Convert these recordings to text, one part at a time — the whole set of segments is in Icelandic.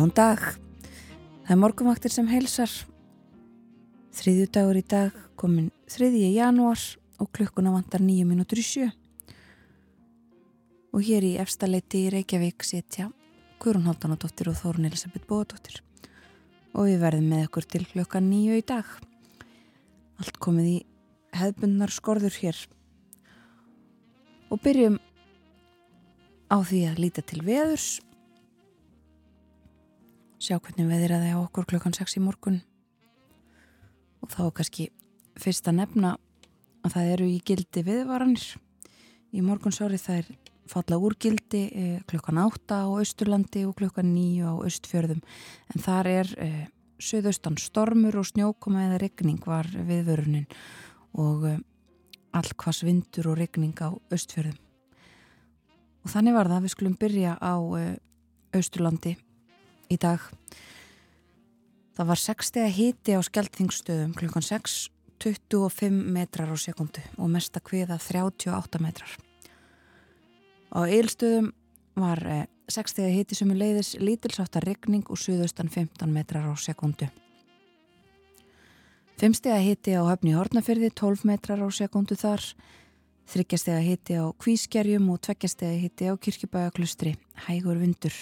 Góðan dag. Það er morgumvaktir sem heilsar. Þriðju dagur í dag komin 3. janúar og klukkuna vantar 9 minútur í sjö. Og hér í efstaleiti í Reykjavík setja Guðrún Haldanadóttir og Þórun Elisabeth Bóadóttir. Og við verðum með okkur til klukka nýju í dag. Allt komið í hefðbundnar skorður hér. Og byrjum á því að líta til veðurs sjá hvernig veðir að það á okkur klukkan 6 í morgun. Og þá er kannski fyrst að nefna að það eru í gildi viðvaranir. Í morgunsárið það er falla úr gildi eh, klukkan 8 á Östurlandi og klukkan 9 á Östfjörðum en þar er eh, söðaustan stormur og snjókoma eða regning var viðvörunin og eh, all hvas vindur og regning á Östfjörðum og þannig var það. Að við skulum byrja á Östurlandi í dag. Það var 60 híti á skjaldþingstöðum klukkan 6, 25 metrar á sekundu og mesta kviða 38 metrar. Á eilstöðum var 60 eh, híti sem er leiðis lítilsáttar regning og suðaustan 15 metrar á sekundu. 5 steg að hiti á höfni Hortnafyrði 12 metrar á sekundu þar, 3 steg að hiti á Kvískerjum og 2 steg að hiti á Kirkjubæaklustri, hægur vindur.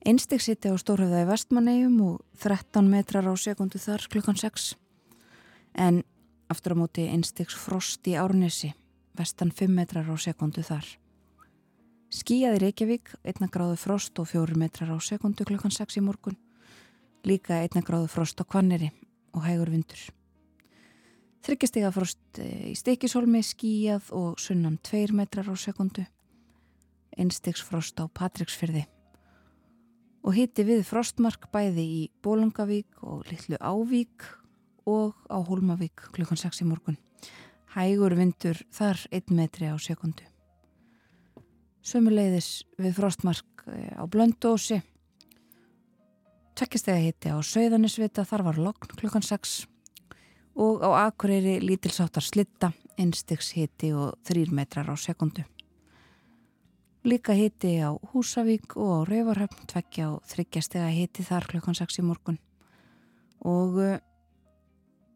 Einstegsíti á Stórhauða í Vestmannegjum og 13 metrar á sekundu þar klukkan 6. En aftur á móti einstegs frost í Árnesi, vestan 5 metrar á sekundu þar. Skíjaði Reykjavík, 1 gráðu frost og 4 metrar á sekundu klukkan 6 í morgun. Líka 1 gráðu frost á Kvanneri og hægur vindur. Þryggjastega frost í Stikisholmi, skíjað og sunnan 2 metrar á sekundu. Einstegs frost á Patricksfyrði og hitti við frostmark bæði í Bólungavík og Littlu Ávík og á Hólmavík klukkan 6 í morgun. Hægur vindur þar 1 metri á sekundu. Sömuleiðis við frostmark eh, á Blöndósi. Tvekkistega hitti á Söðanisvita, þar var lokn klukkan 6 og á Akureyri lítilsáttar slitta, einstiks hitti og 3 metrar á sekundu. Líka hiti á Húsavík og á Rauvarhöfn, tveggja og þryggjastega hiti þar klukkan 6 í morgun. Og uh,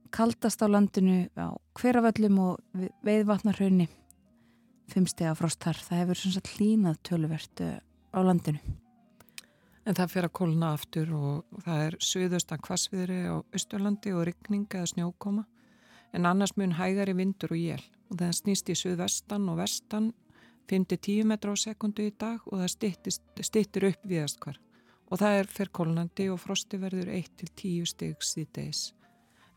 kaldast á landinu á hverjaföllum og veiðvatnarhaunni, fimmstega frost þar. Það hefur svona hlínað töluvert uh, á landinu. En það fyrir að kólna aftur og það er söðustan kvassviðri á Östurlandi og ryggning eða snjókoma. En annars mun hægari vindur og jél og það snýst í söðvestan og vestan 5-10 metra á sekundu í dag og það stittir upp viðast hvar og það er fyrrkólnandi og frosti verður 1-10 stygg síðdeis.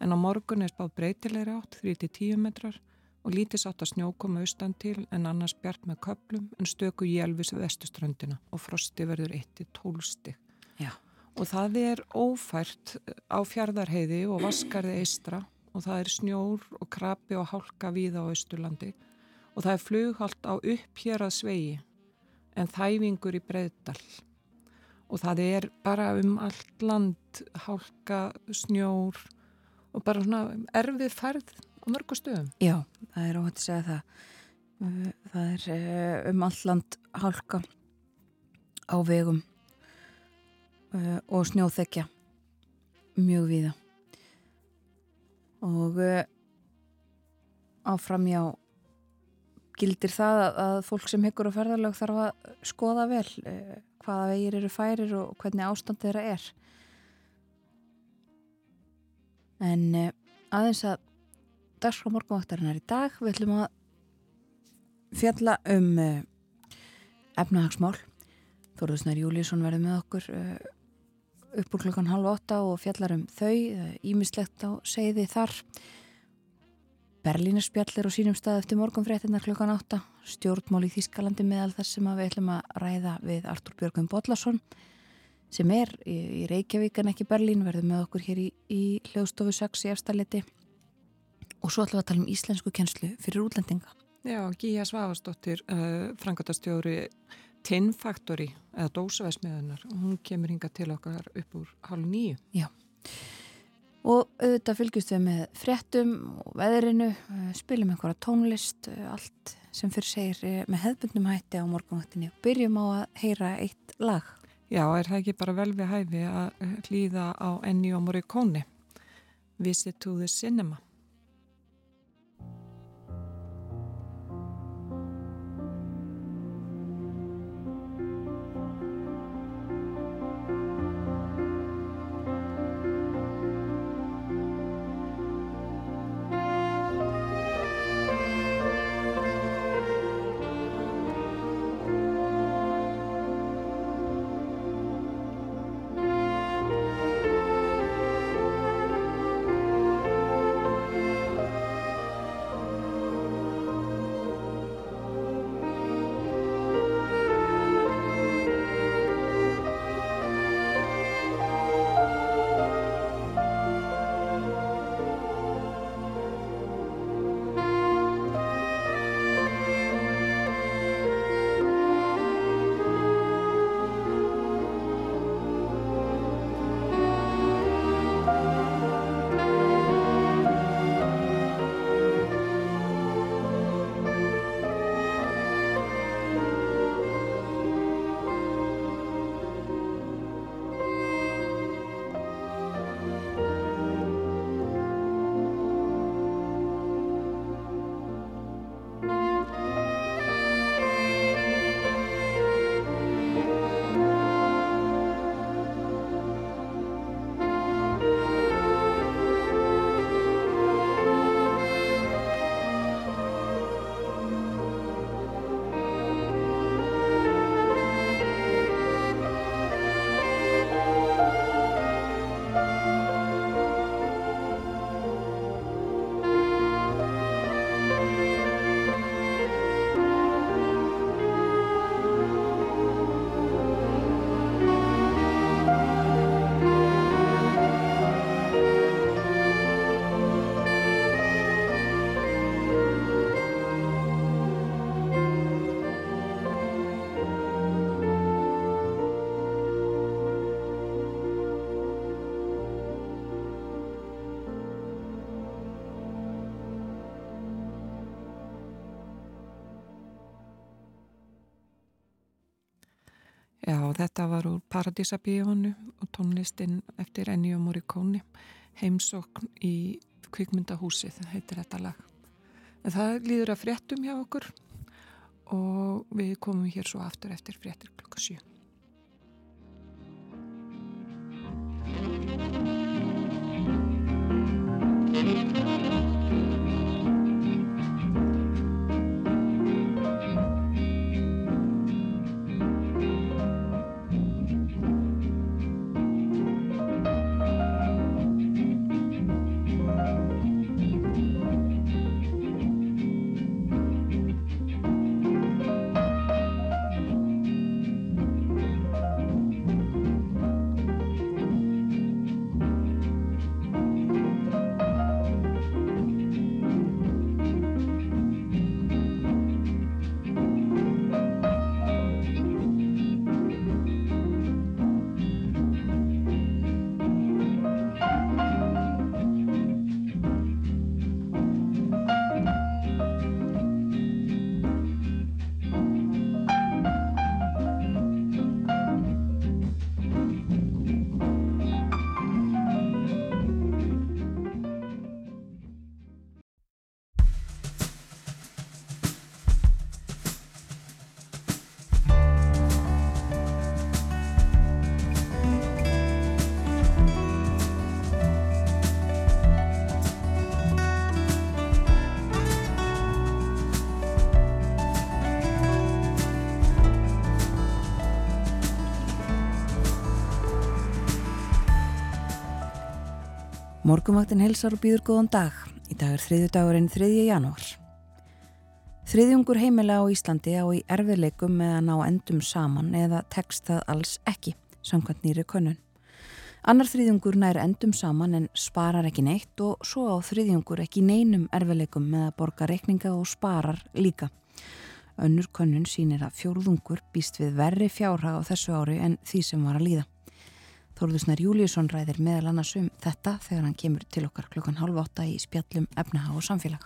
En á morgun er spáð breytilegri átt 3-10 metrar og lítið sátt að snjó koma austan til en annars bjart með köplum en stöku jælvis við vestuströndina og frosti verður 1-12 stygg. Og það er ófært á fjardarheiði og vaskarði eistra og það er snjór og krabi og hálka víða á Östurlandi og það er flughalt á upp hér að svegi en þæfingur í breyðdal og það er bara um allt land hálka, snjór og bara svona erfið færð á mörgu stöðum. Já, það er óhætt að segja það. Það er eh, um allt land hálka á vegum eh, og snjóþekja mjög viða og áfram já gildir það að, fólk sem hyggur á ferðarlög þarf að skoða vel eh, hvaða vegir eru færir og hvernig ástand þeirra er. En eh, aðeins að dagskrá morgunvaktarinnar í dag við ætlum að fjalla um eh, efnahagsmál. Þorðusnær Júlísson verði með okkur upp úr klukkan halv åtta og fjallar um þau ímislegt á segði þar Berlínarspjallir og sínum stað eftir morgunfréttinnar klukkan átta, stjórnmál í Þískalandi meðal þess sem við ætlum að ræða við Artur Björgum Bodlason sem er í, Reykjavík en ekki Berlín, verður með okkur hér í, í hljóðstofu 6 í efstaletti og svo ætlum við að tala um íslensku kjenslu fyrir útlendinga. Já, Gíja Svavastóttir, uh, frangatastjóri Tinnfaktori eða Dósavæsmiðunar hún kemur hinga til okkar upp úr halv nýju. Já og auðvitað fylgjast við með fréttum og veðrinu, eh, spilum einhverja tónlist, eh, allt sem fyrir segir eh, með hefðbundnum hætti á morgunvaktinni og byrjum á að heyra eitt lag. Já, er það ekki bara vel við hæfi að hlýða á Ennio Morricone Visit to the Cinema Já, þetta var úr Paradísabíjónu og tónlistinn eftir Ennio Morricone, heimsokn í kvikmyndahúsið, heitir þetta lag. En það líður að fréttum hjá okkur og við komum hér svo aftur eftir fréttir klukka 7. Morgumvaktin helsar og býður góðan dag. Í dag er þriðju dagurinn 3. janúar. Þriðjungur heimila á Íslandi á í erfiðleikum með að ná endum saman eða tekst það alls ekki, samkvæmt nýri könnun. Annar þriðjungur nær endum saman en sparar ekki neitt og svo á þriðjungur ekki neinum erfiðleikum með að borga reikninga og sparar líka. Önnur könnun sínir að fjórðungur býst við verri fjárhag á þessu ári en því sem var að líða. Þórðusnar Júliusson ræðir meðal annars um þetta þegar hann kemur til okkar klukkan halv åtta í spjallum efnaha og samfélag.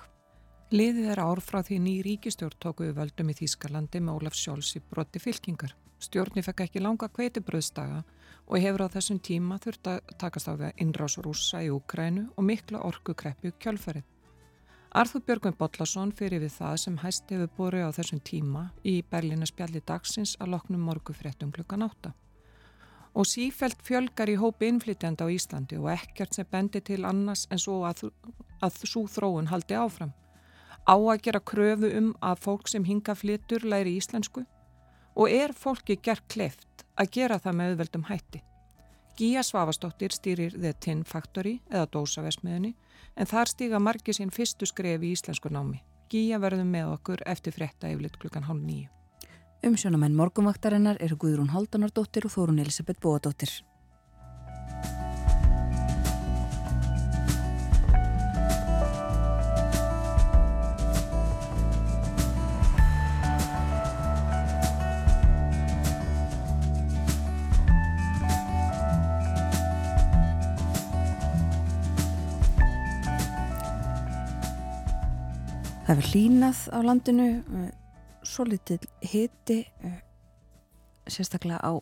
Liðið er ár frá því ný ríkistjórn tókuðu völdum í Þýskalandi með Ólaf Sjóls í brotti fylkingar. Stjórni fekk ekki langa kveitibröðstaga og hefur á þessum tíma þurft að takast á við innrás rúsa í Úkrænu og mikla orkukreppu kjálfarið. Arþúr Björgvin Bollarsson fyrir við það sem hæst hefur búið á þessum tíma í Berlína spjalli dagsins að loknum morgufréttum klukkan átta. Og sífælt fjölgar í hópi innflytjanda á Íslandi og ekkert sem bendi til annars en svo að, að svo þróun haldi áfram á að gera kröfu um að fólk sem hinga flytur læri íslensku og er fólki gert kleft að gera það með auðveldum hætti. Gíja Svavastóttir stýrir The Tin Factory eða dósavesmiðinni en þar stíga margi sín fyrstu skref í íslensku námi. Gíja verðum með okkur eftir frétta yfirleitt klukkan hálf nýju. Umsjónamenn morgumvaktarinnar eru Guðrún Haldanardóttir og Þórun Elisabeth Bóadóttir. Það hefur hlínað á landinu, svo litil hiti, eh, sérstaklega á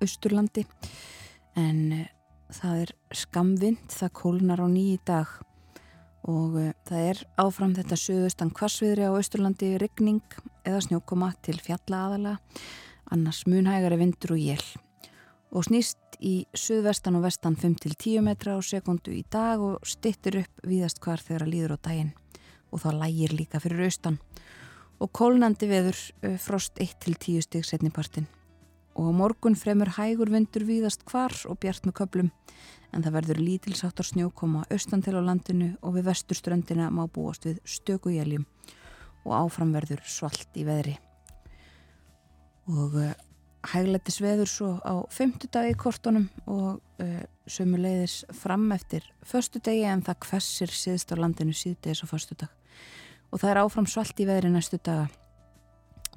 Östurlandi, en eh, það er skamvind, það kólnar á nýji dag. Og það er áfram þetta söðustan kvassviðri á Östurlandi, rigning eða snjókoma til fjalla aðala, annars munhægari vindur og jél og snýst í söðvestan og vestan 5-10 metra á sekundu í dag og stittir upp víðast hvar þegar að líður á daginn. Og þá lægir líka fyrir austan. og kólnandi veður frost 1-10 stygg setnipartin og morgun fremur hægur vindur víðast hvar og bjart með köplum en það verður lítilsáttar snjókoma austan til á landinu og við vesturströndina má búast við stöku jæljum og áfram verður svalt í veðri. Og hægletis veður svo á femtudagi kortunum og uh, sömu leiðis fram eftir förstu degi en það hversir síðst á landinu síðdegis á förstu dag og það er áfram svalt í veðri næstu daga.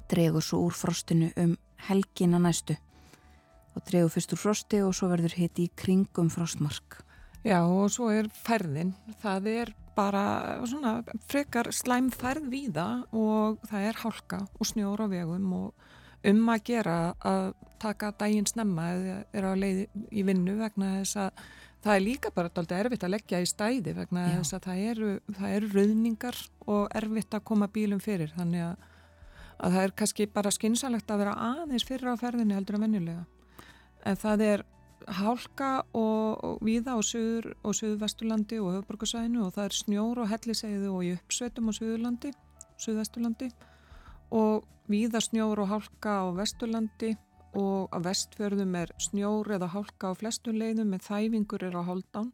Dregur svo úr frostinu um helgina næstu. Og dregur fyrst úr frosti og svo verður hitt í kringum frostmark. Já og svo er færðin það er bara svona frekar slæm færð víða og það er hálka og snjór á vegum og um að gera að taka daginn snemma eða er á leið í vinnu vegna þess að það er líka bara alltaf erfitt að leggja í stæði vegna Já. þess að það eru, það eru rauðningar og erfitt að koma bílum fyrir. Þannig að, að það er kannski bara skynsalegt að vera aðeins fyrir á ferðinni heldur en venjulega. En það er hálka og, og viða á söður og söðvesturlandi og höfborgarsæðinu og það er snjór og helliseiðu og í uppsveitum á söðurlandi söðvesturlandi og viða snjór og hálka á vesturlandi og á vestfjörðum er snjór eða hálka á flestum leiðum með þæfingur er á holdán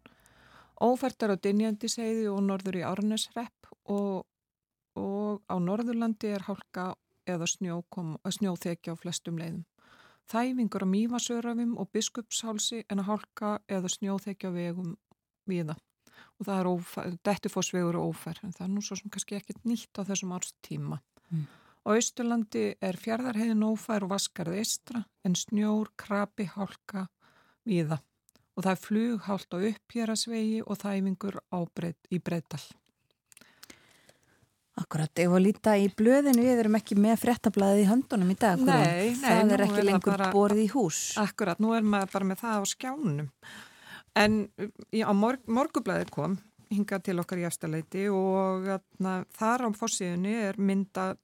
ófærtar á Dinjandiseiði og norður í Árnesrepp og, og á norðurlandi er hálka eða snjóþekja á flestum leiðum. Þæfingur á Mývasörafum og Biskupshálsi en að hálka eða snjóþekja vegum viða og það er ófær, dettifossvegur og ófær en það er nú svo sem kannski ekkert nýtt á þessum árstíma. Mm. Á Ísturlandi er fjardarheiðin ófær og vaskarð eistra en snjór, krabi, hálka, viða. Og það er flughált á upphjörasvegi og þæfingur breyt, í breytal. Akkurat, var að líta í blöðinu, við erum ekki með frettablaðið í höndunum í dag. Nei, nei. Það er ekki lengur bara, borið í hús. Akkurat, nú er maður bara með það á skjánum. En á morg, morgublaðið kom, hingað til okkar í eftirleiti og atna, þar á fórsíðunni er myndað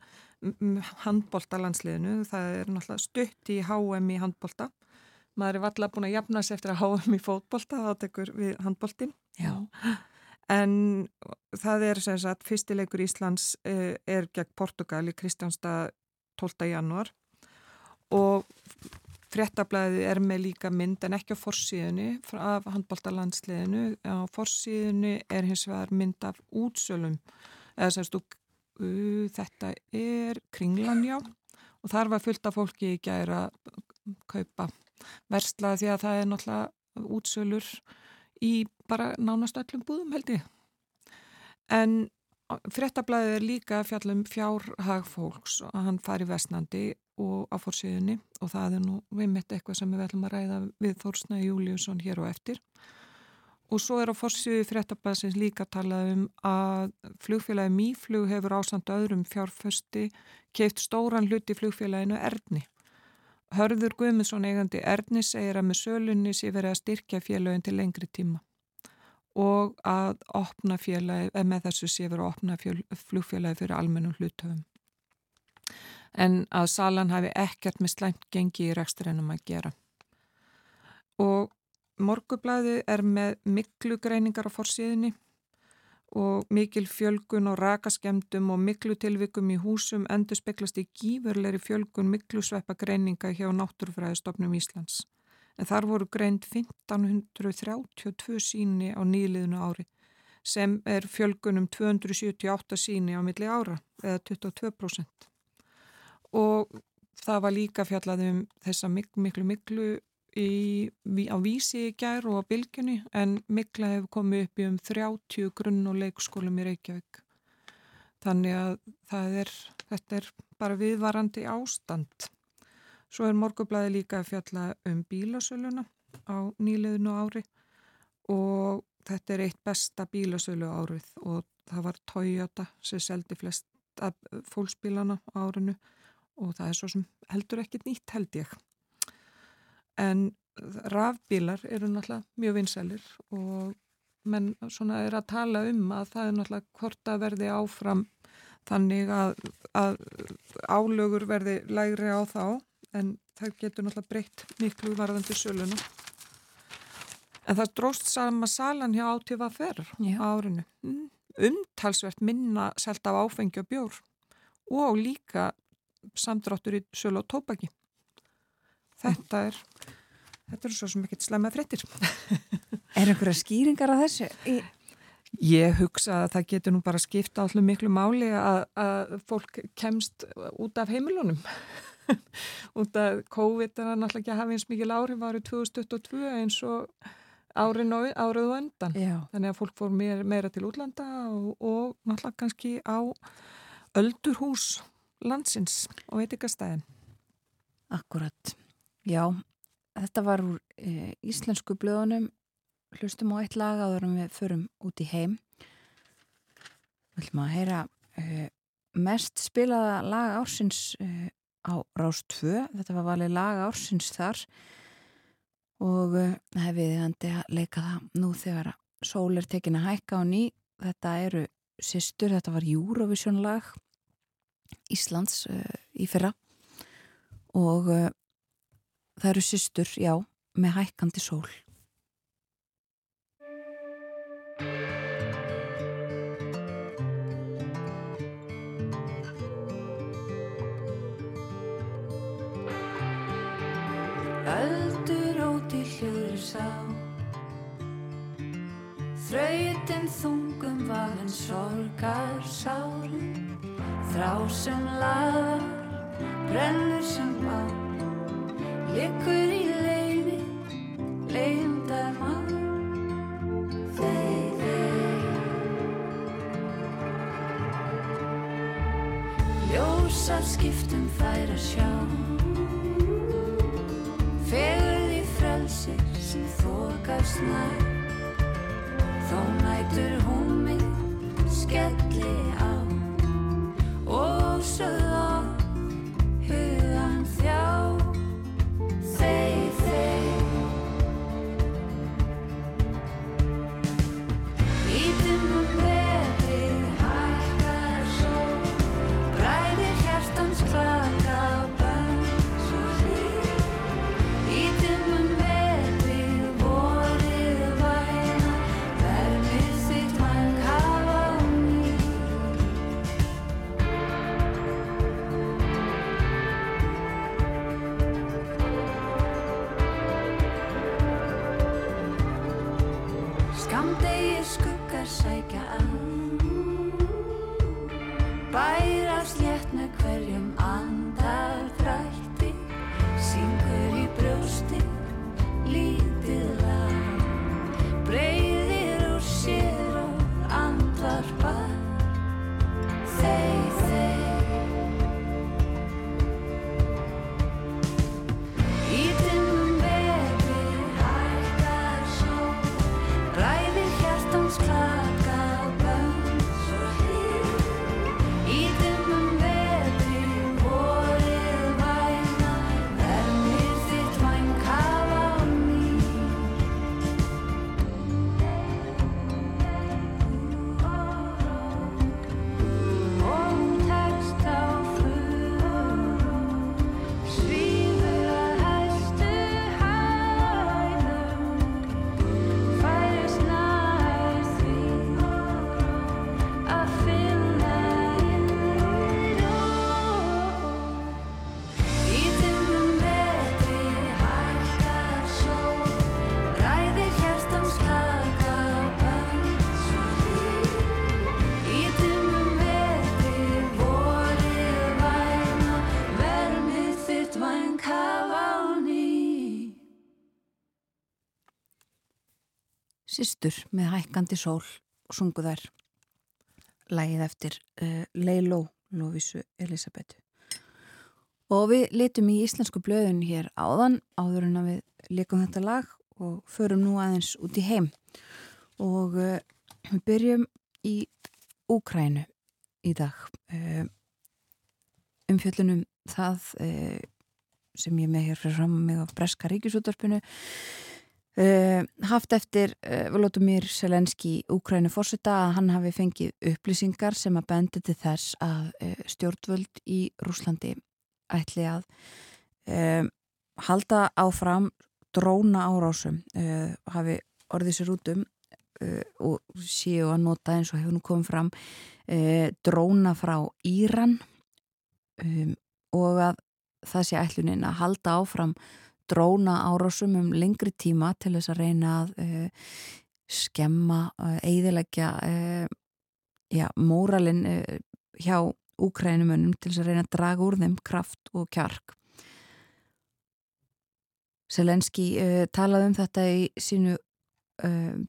handbólta landsliðinu, það er náttúrulega stutt í HM í handbólta maður er valla búin að jafna sér eftir að HM í fótbólta, þá tekur við handbóltin en það er sem sagt fyrstileikur Íslands eh, er gegn Portugal í Kristjánstad 12. januar og fréttablaðið er með líka mynd en ekki á forsíðunni af handbólta landsliðinu á forsíðunni er hins vegar mynd af útsölum eða semst úr uh, þetta er kringlanjá og þar var fullt af fólki í gæra kaupa. Versla því að það er náttúrulega útsölur í bara nánast öllum búðum held ég. En frettablaðið er líka fjallum fjárhag fólks og hann fari vestnandi og á fórsíðunni og það er nú við mitt eitthvað sem við ætlum að ræða við Þórsna Júliusson hér og eftir og svo er á fórsíðu fréttablasins líka talað um að flugfélagi Míflug hefur ásand öðrum fjárfösti keift stóran hluti flugfélaginu Erni. Hörður Guðmundsson eigandi Erni segir að með sölunni sé verið að styrkja félagin til lengri tíma og að opna félagi, eða með þessu sé verið að opna flugfélagi fyrir almennum hlutöfum. En að Salan hafi ekkert með slæmt gengi í reksturinnum að gera. Og Morgublaði er með miklu greiningar á forsíðinni og mikil fjölgun og rakaskemdum og miklu tilvikum í húsum endur speklast í gífurleiri fjölgun miklu sveppa greininga hjá Náttúrufræðistofnum Íslands. En þar voru greint 1532 síni á nýliðinu ári sem er fjölgunum 278 síni á milli ára eða 22%. Og það var líka fjallað um þessa miklu miklu miklu í, á vísi í gær og á bylgjunni en mikla hefur komið upp í um 30 grunn og leikskólum í Reykjavík. Þannig að er, þetta er bara viðvarandi ástand. Svo er morgublaði líka að fjalla um bílasöluna á nýleðinu ári og þetta er eitt besta bílasölu árið og það var Toyota sem seldi flest fólksbílana árinu og það er svo sem heldur ekkit nýtt held ég en rafbílar eru náttúrulega mjög vinsælir og menn svona er að tala um að það er náttúrulega hvort að verði áfram þannig að, að álögur verði lægri á þá en það getur náttúrulega breytt miklu varðandi söluna. En það dróst sama salan hjá átífa ferr á árinu. Mm, umtalsvert minna selt af áfengi og bjór og líka samdráttur í sölu og tópaki þetta er þetta er svo sem ekki slemma frettir Er einhverja skýringar á þessu? Í... Ég hugsa að það getur nú bara skipta allir miklu máli að, að fólk kemst út af heimilunum. Út af COVID er náttúrulega ekki að hafa eins mikil áhrif árið 2022 eins og árið og öndan Já. þannig að fólk fór meira, meira til útlanda og, og náttúrulega kannski á öldurhús landsins og veitikastæðin Akkurat Já, þetta var úr e, íslensku blöðunum. Hlustum á eitt lag áður við förum út í heim. Við ætlum að heyra e, mest spilaða lag ársins e, á Rás 2 þetta var valið lag ársins þar. Og hefðið handi að leika það nú þegar sól er tekin að hækka á ný. Þetta eru sýstur, þetta var Eurovision lag Íslands í fyrra. Og Það eru systur, já, með hækkandi sól. Öldur óti hljóður sá. Þrautin þungum vafinn sorgar sárum Þrá sem lagar, brennur sem bá Liggur í leiði, leiðindar mann, þeir, þeir. Ljósar skiptum þær að sjá, fegur því frelsir sem þokast nær. Þó nætur hún mig skelli á og sögð Sistur með hækkandi sól og sungu þær lægið eftir uh, Leiló Lóvísu Elisabetu. Og við litum í íslensku blöðun hér áðan áður en að við likum þetta lag og förum nú aðeins út í heim. Og uh, við byrjum í Úkrænu í dag. Uh, umfjöllunum það uh, sem ég með hér fyrir fram mig á Breska ríkisúttarpinu Uh, haft eftir uh, Volodymyr Selenski Úkrænu fórseta að hann hafi fengið upplýsingar sem að bendi til þess að uh, stjórnvöld í Rúslandi ætli að halda áfram dróna árásum hafi orðið sér út um og séu að nota eins og hefur nú komið fram dróna frá Íran um, og að það sé ætlunin að halda áfram dróna árásum um lengri tíma til þess að reyna að uh, skemma, uh, eiðilegja uh, já, móralin hjá úkrænumönnum til þess að reyna að draga úr þeim kraft og kjark. Selenski talaði um þetta í sínu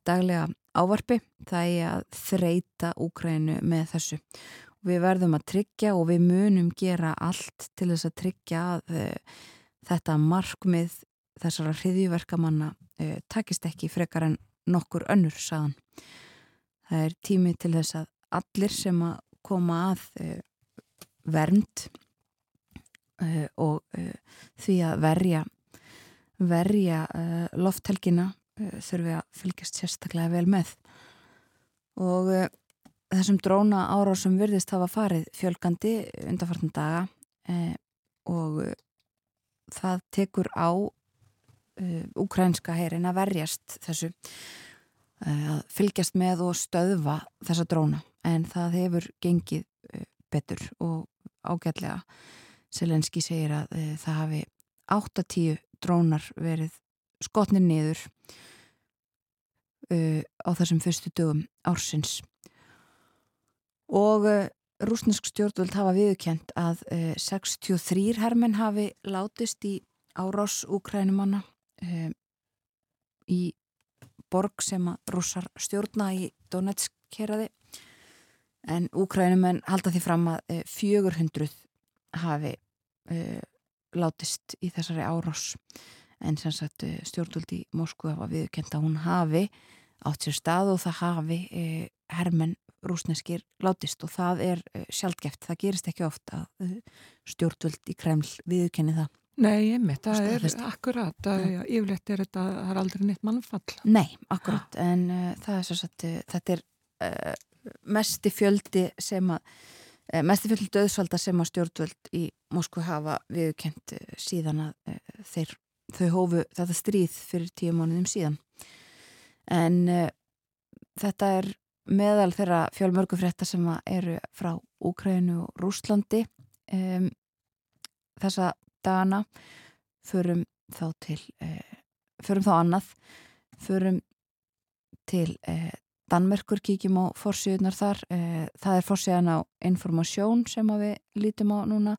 daglega ávarpi, það er að þreita úkrænu með þessu. Við verðum að tryggja og við munum gera allt til þess að tryggja að þetta markmið þessara hriðjverkamanna uh, takist ekki frekar en nokkur önnur saðan. Það er tími til þess að allir sem að koma að uh, vernd uh, og því að verja, verja lofthelgina þurfi að fylgjast sérstaklega vel með. Og þessum dróna árásum virðist hafa farið fjölgandi undarfartan daga og það tekur á uh, ukrænska heyrin að verjast þessu uh, að fylgjast með og stöðva þessa dróna. En það hefur gengið uh, betur og ágætlega. Selenski segir að uh, það hafi 8-10 drónar verið skotnir niður uh, á þessum fyrstu dögum ársins. Og uh, rúsnesk stjórnvöld hafa viðkjent að eh, 63 hermenn hafi látist í árás úkrænumanna eh, í borg sem að rússar stjórna í Donetsk keraði en úkrænumenn halda því fram að eh, 400 hafi eh, látist í þessari árás. En sem sagt eh, stjórnvöld í Moskú hafa viðkjent að hún hafi átt sér stað og það hafi eh, hermenn rúsneskir látist og það er uh, sjálfgeft, það gerist ekki ofta að uh, stjórnvöld í Kreml viðkenni það. Nei, einmitt, það er akkurat, að, ja, yfirleitt er þetta, það er aldrei neitt mannfall. Nei, akkurat, en uh, það er svo að þetta er mesti fjöldi sem að, mesti fjöldi döðsvalda sem að stjórnvöld í Moskvu hafa viðkent síðan að þeir, þau hófu þetta stríð fyrir tíu mánuðum síðan. En þetta er meðal þeirra fjölmörgu frétta sem eru frá Úkrænu og Rúslandi um, þessa dana förum þá til uh, förum þá annað. Förum til uh, Danmerkur kíkjum á fórsíðunar þar. Uh, það er fórsíðan á informasjón sem við lítum á núna.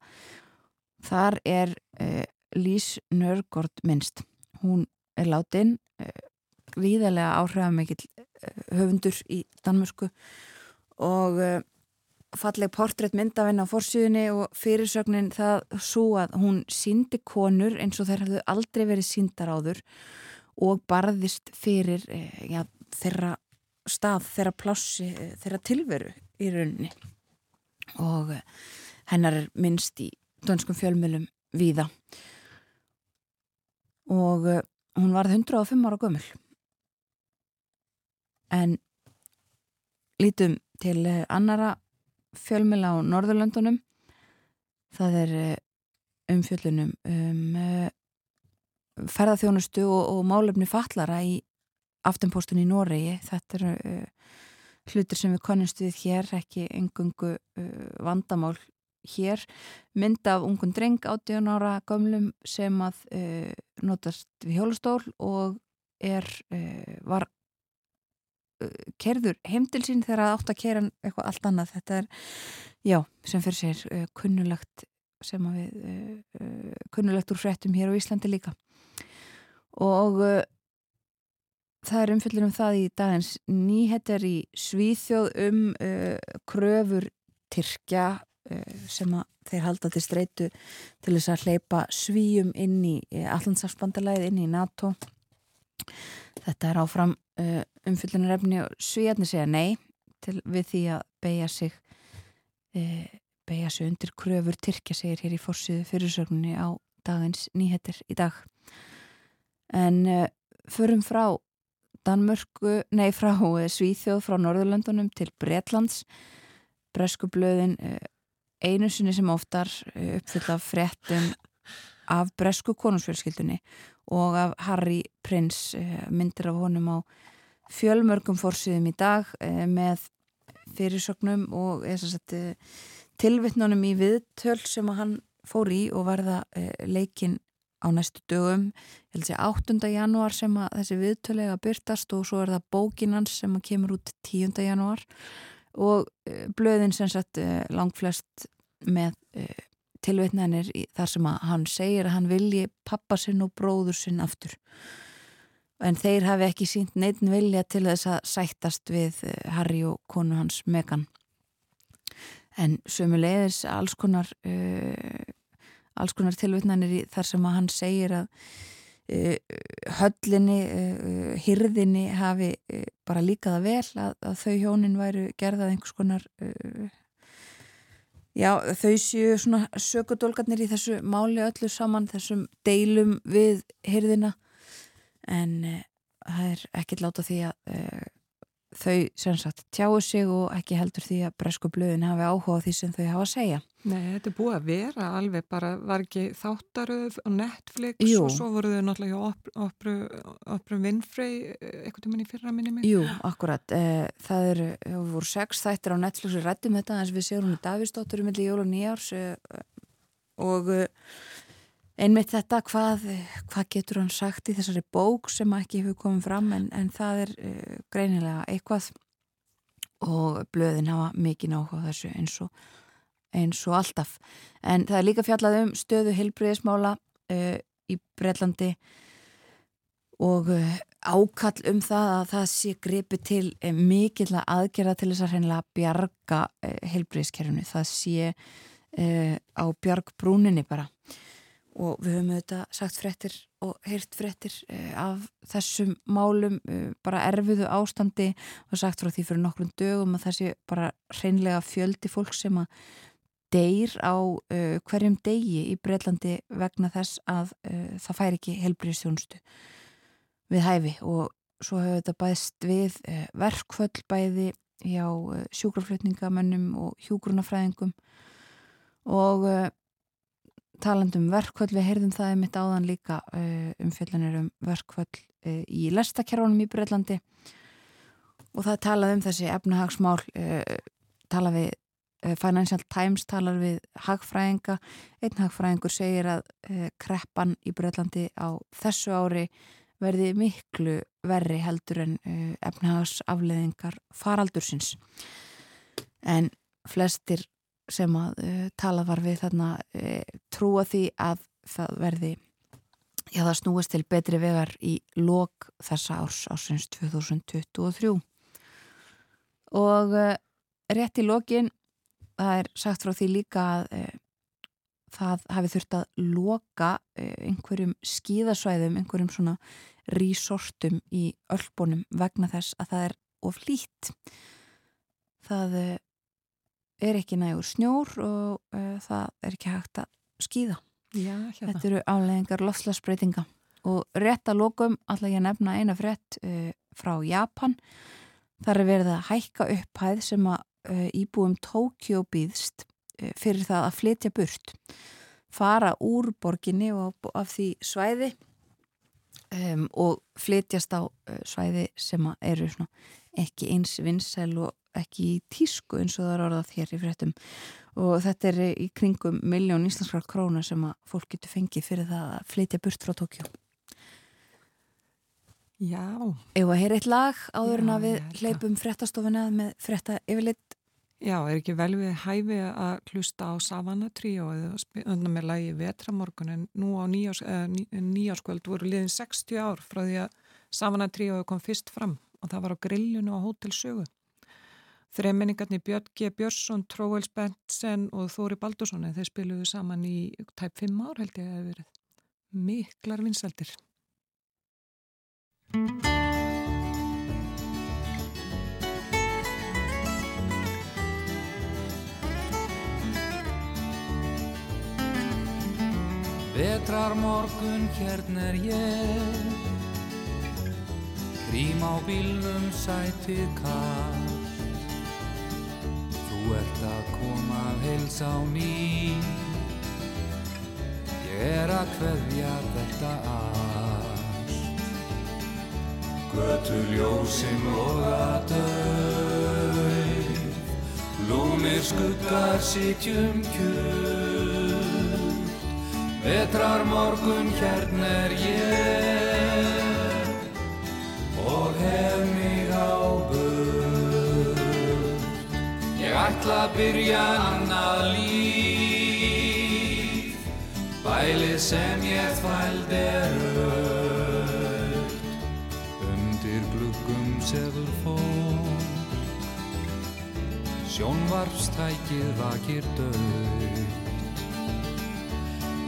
Þar er Lís Nörgård minnst. Hún er látin viðalega áhrifamikill höfundur í Danmörsku og uh, falleg portrétt myndafinn á fórsíðunni og fyrirsögnin það svo að hún síndi konur eins og þeir hafðu aldrei verið síndar áður og barðist fyrir uh, ja, þeirra stað, þeirra plássi, þeirra tilveru í rauninni. Og hennar er minnst í dönskum fjölmjölum víða. Og hún varð 105 ára gömul En lítum til eh, annara fjölmila á Norðurlöndunum. Það er eh, umfjöllunum um eh, ferðarþjónustu og, og málefni fallara í aftenpóstun í Noregi. Þetta eru uh, hlutir sem við konumst við hér, ekki engungu uh, vandamál hér. Mynd af ungun dreng 18 ára gömlum sem að uh, notast við hjólustól og er, var kerður heim til sín þegar það átt að kera eitthvað allt annað. Þetta er, já, sem fyrir sér uh, kunnulegt sem að við uh, uh, kunnulegt úr frettum hér á Íslandi líka. Og það er umfyllir um það í dagins nýhetjar í Svíþjóð um uh, kröfur Tyrkja uh, sem að þeir halda til streitu til þess að hleypa svíum inn í uh, allansafsbandalæð, inn í NATO. Þetta er áfram uh, umfyllunarefni og svíjarnir segja nei til við því að beigja sig uh, beigja sig undir kröfur Tyrkja segir hér í fórsíðu fyrirsögninni á dagins nýhettir í dag. En uh, förum frá Danmörku, nei frá Svíþjóð, frá Norðurlöndunum til Bretlands Breskublöðin einu sinni sem oftar uppfylla fréttum af Bresku konungsfjölskyldunni og af Harry Prince myndir af honum á fjölmörgum fórsýðum í dag með fyrirsögnum og sagt, tilvittnunum í viðtöl sem hann fór í og verða leikin á næstu dögum, ég held að segja 8. janúar sem að þessi viðtölega byrtast og svo er það bókinans sem að kemur út 10. janúar og blöðin sem sagt langflest með tilveitnænir þar sem að hann segir að hann vilji pappa sinn og bróður sinn aftur. En þeir hafi ekki sínt neitin vilja til þess að sættast við Harry og konu hans Megan en sömulegis alls konar uh, alls konar tilvittnænir þar sem að hann segir að uh, höllinni uh, hirðinni hafi bara líkaða vel að, að þau hjónin væru gerðað einhvers konar já þau séu svona sökudólgarnir í þessu máli öllu saman þessum deilum við hirðina en það er ekkit láta því að þau sem sagt tjáu sig og ekki heldur því að bresku blöðin hafi áhuga á því sem þau hafa að segja. Nei, þetta er búið að vera alveg bara, var ekki þáttaröð og Netflix Jú. og svo voru þau náttúrulega opru, opru Winfrey eitthvað um henni fyrra minni mig. Jú, akkurat. Það eru, það voru sex þættir á Netflix við rættum þetta eins við séum hún í Davísdóttur um milli jól og nýjárs og einmitt þetta hvað, hvað getur hann sagt í þessari bók sem ekki hefur komið fram en, en það er greinilega eitthvað og blöðin hafa mikið náhuga þessu eins og, eins og alltaf. En það er líka fjallað um stöðu hilbriðismála uh, í Breitlandi og uh, ákall um það að það sé gripi til mikill aðgerða til þess að hreinlega bjarga hilbriðiskerfunu það sé á bjargbrúninni bara. Og við höfum auðvitað sagt frettir og heyrt frettir af þessum málum bara erfiðu ástandi og sagt frá því fyrir nokkrum dögum að það sé bara hreinlega fjöldi fólk sem að deyr á uh, hverjum degi í Breitlandi vegna þess að uh, það fær ekki helbriðstjónustu við hæfi. Og svo hefur þetta bæðst við uh, verkföll bæði hjá sjúkraflutningamönnum og hjúgrunafræðingum og talandum verkvöld, við heyrðum það einmitt áðan líka uh, um verkvöld uh, í lestakerfunum í Breitlandi og það talaði um þessi efnahagsmál uh, tala við Financial Times talar við hagfræðinga. Einn hagfræðingur segir að kreppan í Breitlandi á þessu ári verði miklu verri heldur en efnahagsafleðingar faraldursins. En flestir sem að tala var við þarna trúa því að það verði já það snúist til betri vegar í lok þessa árs ásins 2023 og rétt í lokin það er sagt frá því líka að það hafi þurft að loka einhverjum skíðasvæðum einhverjum svona resortum í öllbónum vegna þess að það er of lít það er ekki nægur snjór og það er ekki hægt að skýða. Já, hérna. Þetta eru álegingar lofslagsbreytinga og rétt að lókum ætla ég að nefna eina frétt uh, frá Japan. Það er verið að hækka upphæð sem að íbúum Tókjó býðst fyrir það að flytja burt. Fara úr borginni og af því svæði um, og flytjast á svæði sem eru ekki eins vinsæl og ekki í tísku eins og það er orðað hér í fréttum. Og þetta er í kringum miljón íslenskar króna sem að fólk getur fengið fyrir það að flytja burt frá Tókjó Já. Ef að heyra eitt lag áður en að við hleypum fréttastofuna með frétta yfirleitt Já, er ekki vel við hæfi að hlusta á Savannah Trio eða spilna með lagi Vetramorgun en nú á nýjáskvöld voru liðin 60 ár frá því að Savana tríóðu kom fyrst fram og það var á grillinu á Hótel Sögu. Þremenningarnir Björn G. Björnsson, Tróels Bentsen og Þóri Baldursson þeir spiluðu saman í tæp 5 ár held ég að það hefur verið. Miklar vinsaldir. Vetrar morgun hérna er ég. Krím á bílnum sætið kall Þú ert að koma að heilsa á ný Ég er að hverja þetta allt. Götu ljósinn og að döð Lúnir skuggar sitjum kjörn Vetrar morgun hérna er ég. Og hef mig á börn Ég ætla að byrja annað líf. Bælið sem ég þvæld er öll Undir gluggum sefur fólk. Sjónvarpstækið vakir döð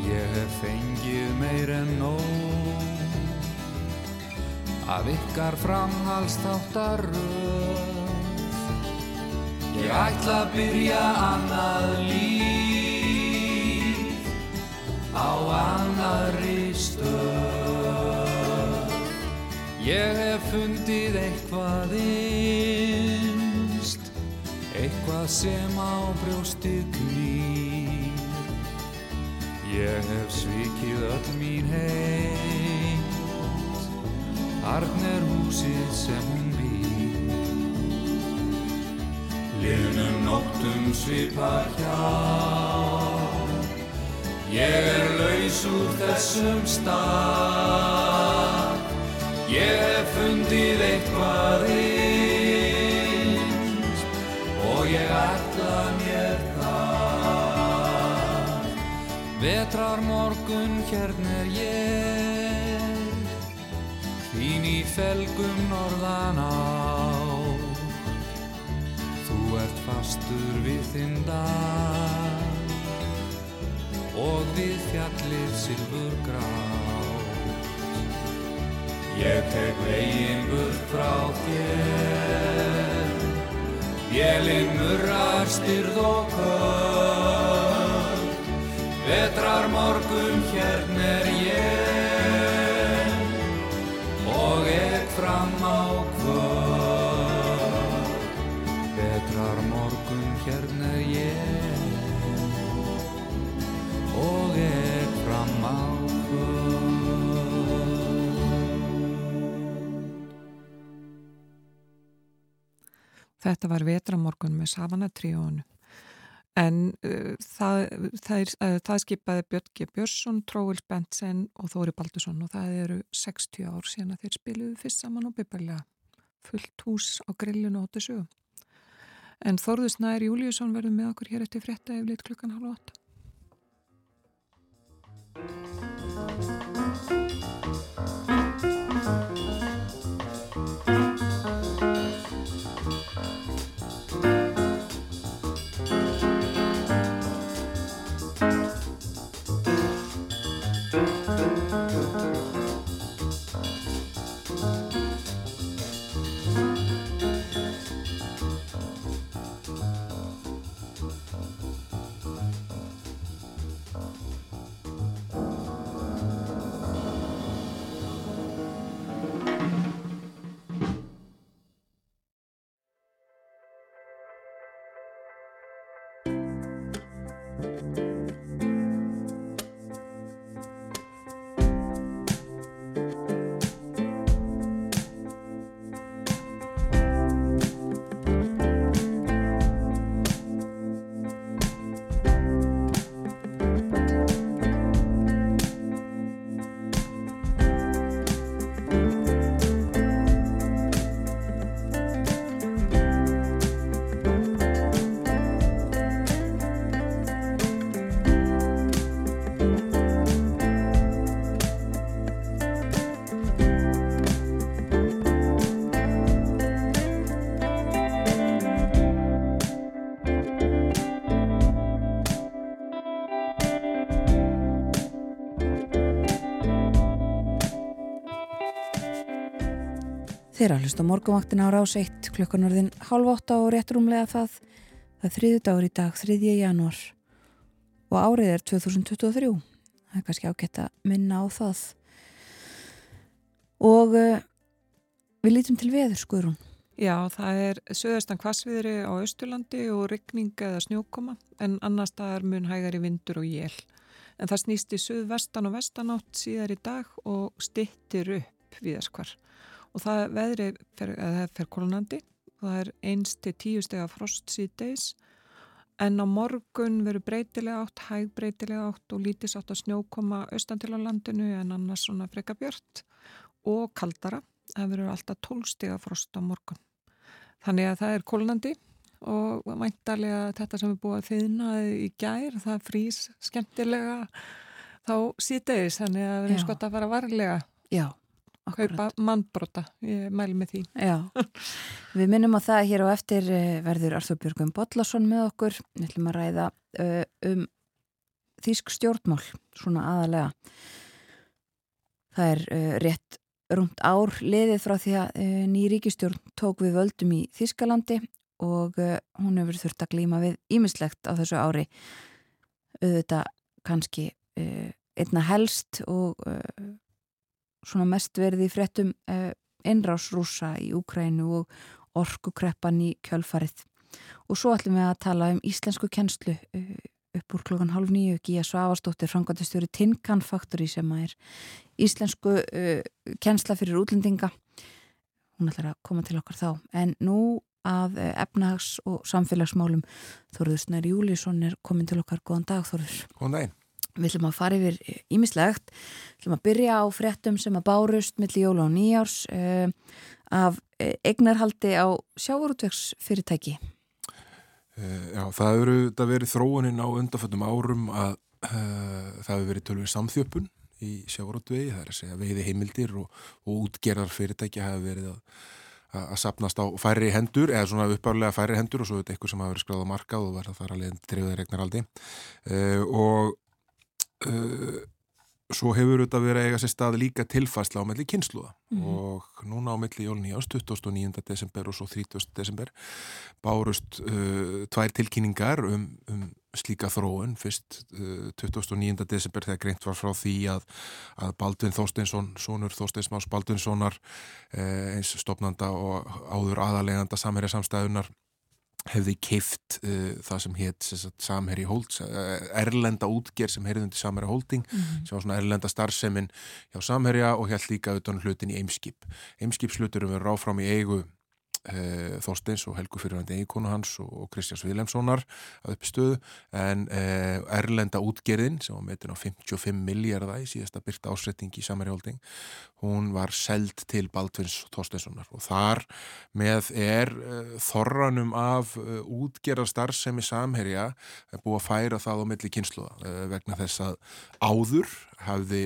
Ég hef fengið meir en nóg Af ykkar framhalsþáttaröð Ég ætla að byrja annað líf á annarri stöð. Ég hef fundið eitthvað innst, eitthvað sem á brjóstið knýr. Ég hef svikið öll mín heimt, Arn er húsið sem hún býr. Liðnum nóttum svipar hjá Ég er laus úr þessum stað. Ég hef fundið eitthvað innst Og ég ætla mér Vetrar morgun hérna er ég Þín í felgum norðan á Þú ert fastur við þinn dag og við fjallið silfur grátt. Ég tek veginn burt frá þér, vélinn murrar styrð og köld. Þetta var vetramorgun með Savana Tríónu. En uh, það, það, uh, það skipaði Björn Björnsson, Tróil Bentsen og Þóri Baldursson og það eru 60 ár síðan að þeir spiluðu fyrst saman og byrjulega fullt hús á grillinu 87. En Þórður Snær Júliusson verður með okkur hér eftir frétta yfir lit klukkan halv 8. Thank you. Þeirra hlust á morgunvaktina á rás 1 klukkan orðin halv 8 og rétt rúmlega það. Það þriðu dagur í dag, 3. januar og árið er 2023. Það er kannski ágætt að minna á það. Og uh, við lítum til veður, skoðurún. Já, það er söðastan kvassviðri á Östurlandi og ryggning eða snjókoma en annar staðar mun hægari vindur og jél. En það snýst í söðvestan og vestanátt síðar í dag og stittir upp við þess hvar og það veðri fer, fer kolonandi það er einst til tíu steg af frost síðdeis en á morgun veru breytilega átt hæg breytilega átt og lítis átt að snjókoma austan til á landinu en annars svona freka björnt og kaldara. Það veru alltaf tólsteg af frost á morgun. Þannig að það er kolonandi og mæntalega þetta sem er búið að þýðna í gær það frýs skemmtilega þá síðdeis þannig að við erum skott að fara varlega. Já Kaupa mannbrota, ég mæl með því. Já, við minnum á það hér á eftir eh, verður Arþur Björgum Bodlason með okkur. Við ætlum að ræða uh, um þýsk stjórnmál, svona aðalega. Það er uh, rétt rúmt ár liðið frá því að uh, ný ríkistjórn tók við völdum í Þýskalandi og hún hefur þurft að glíma við ímislegt á þessu ári. Auðvitað kannski einna helst og svona mest verið í fréttum eh, innrásrúsa í Úkrænu og orkukreppan í kjölfarið. Og svo ætlum við að tala um íslensku kennslu eh, upp úr klokkan halv nýju, Gíja Svavastóttir, frangandistjóri Tinkan Factory sem er íslensku uh, kennsla fyrir útlendinga. Hún ætlar að koma til okkar þá. En nú af uh, efnahags- og samfélagsmálum Þorður Snær Júlísson er komin til okkar. Góðan dag Þorður. Góðan daginn. Við ætlum að fara yfir ímislegt, við ætlum að byrja á fréttum sem að bárust millir jóla og nýjárs uh, af eh, eignarhaldi á sjávorútvegsfyrirtæki. Uh, já, það hefur verið þróuninn á undanföldum árum að uh, það hefur verið tölvið samþjöppun í sjávorútvegi, það er að segja veiði heimildir og, og útgerðar fyrirtæki hafa verið að að sapnast á færri hendur eða svona uppárlega færri hendur og svo er þetta eitthvað sem hafa verið skráð á markað og verða þar að leiðin drifðið regnaraldi uh, og uh, svo hefur þetta verið að eiga sér stað líka tilfærsla á melli kynsluða mm -hmm. og núna á melli jólun í ást 29. desember og svo 30. desember bárust uh, tvær tilkynningar um, um slíka þróun fyrst uh, 29. desember þegar greint var frá því að, að Baldvin Þorsteinsson, sonur Þorsteins Más Baldvinssonar eins stopnanda og áður aðaleganda samherja samstæðunar hefði keift uh, það sem hétt samherji Holds, uh, erlenda útger sem heyrðundi samherja Holding mm -hmm. sem var svona erlenda starfseminn hjá samherja og held líka auðvitað hlutin í Eimskip Eimskipsluturum verður ráfram í eigu e, Þorsteins og Helgu fyrirvændi eikonu hans og Kristjáns Viljamssonar að uppstöðu en e, Erlenda útgerðin sem var metin á 55 miljardar í síðasta byrta ásretting í samarjólding hún var seld til Baldvins Þorsteinssonar og þar með er e, þorranum af útgerðar starfsemi samherja búið að færa það á milli kynsluða vegna þess að áður hafði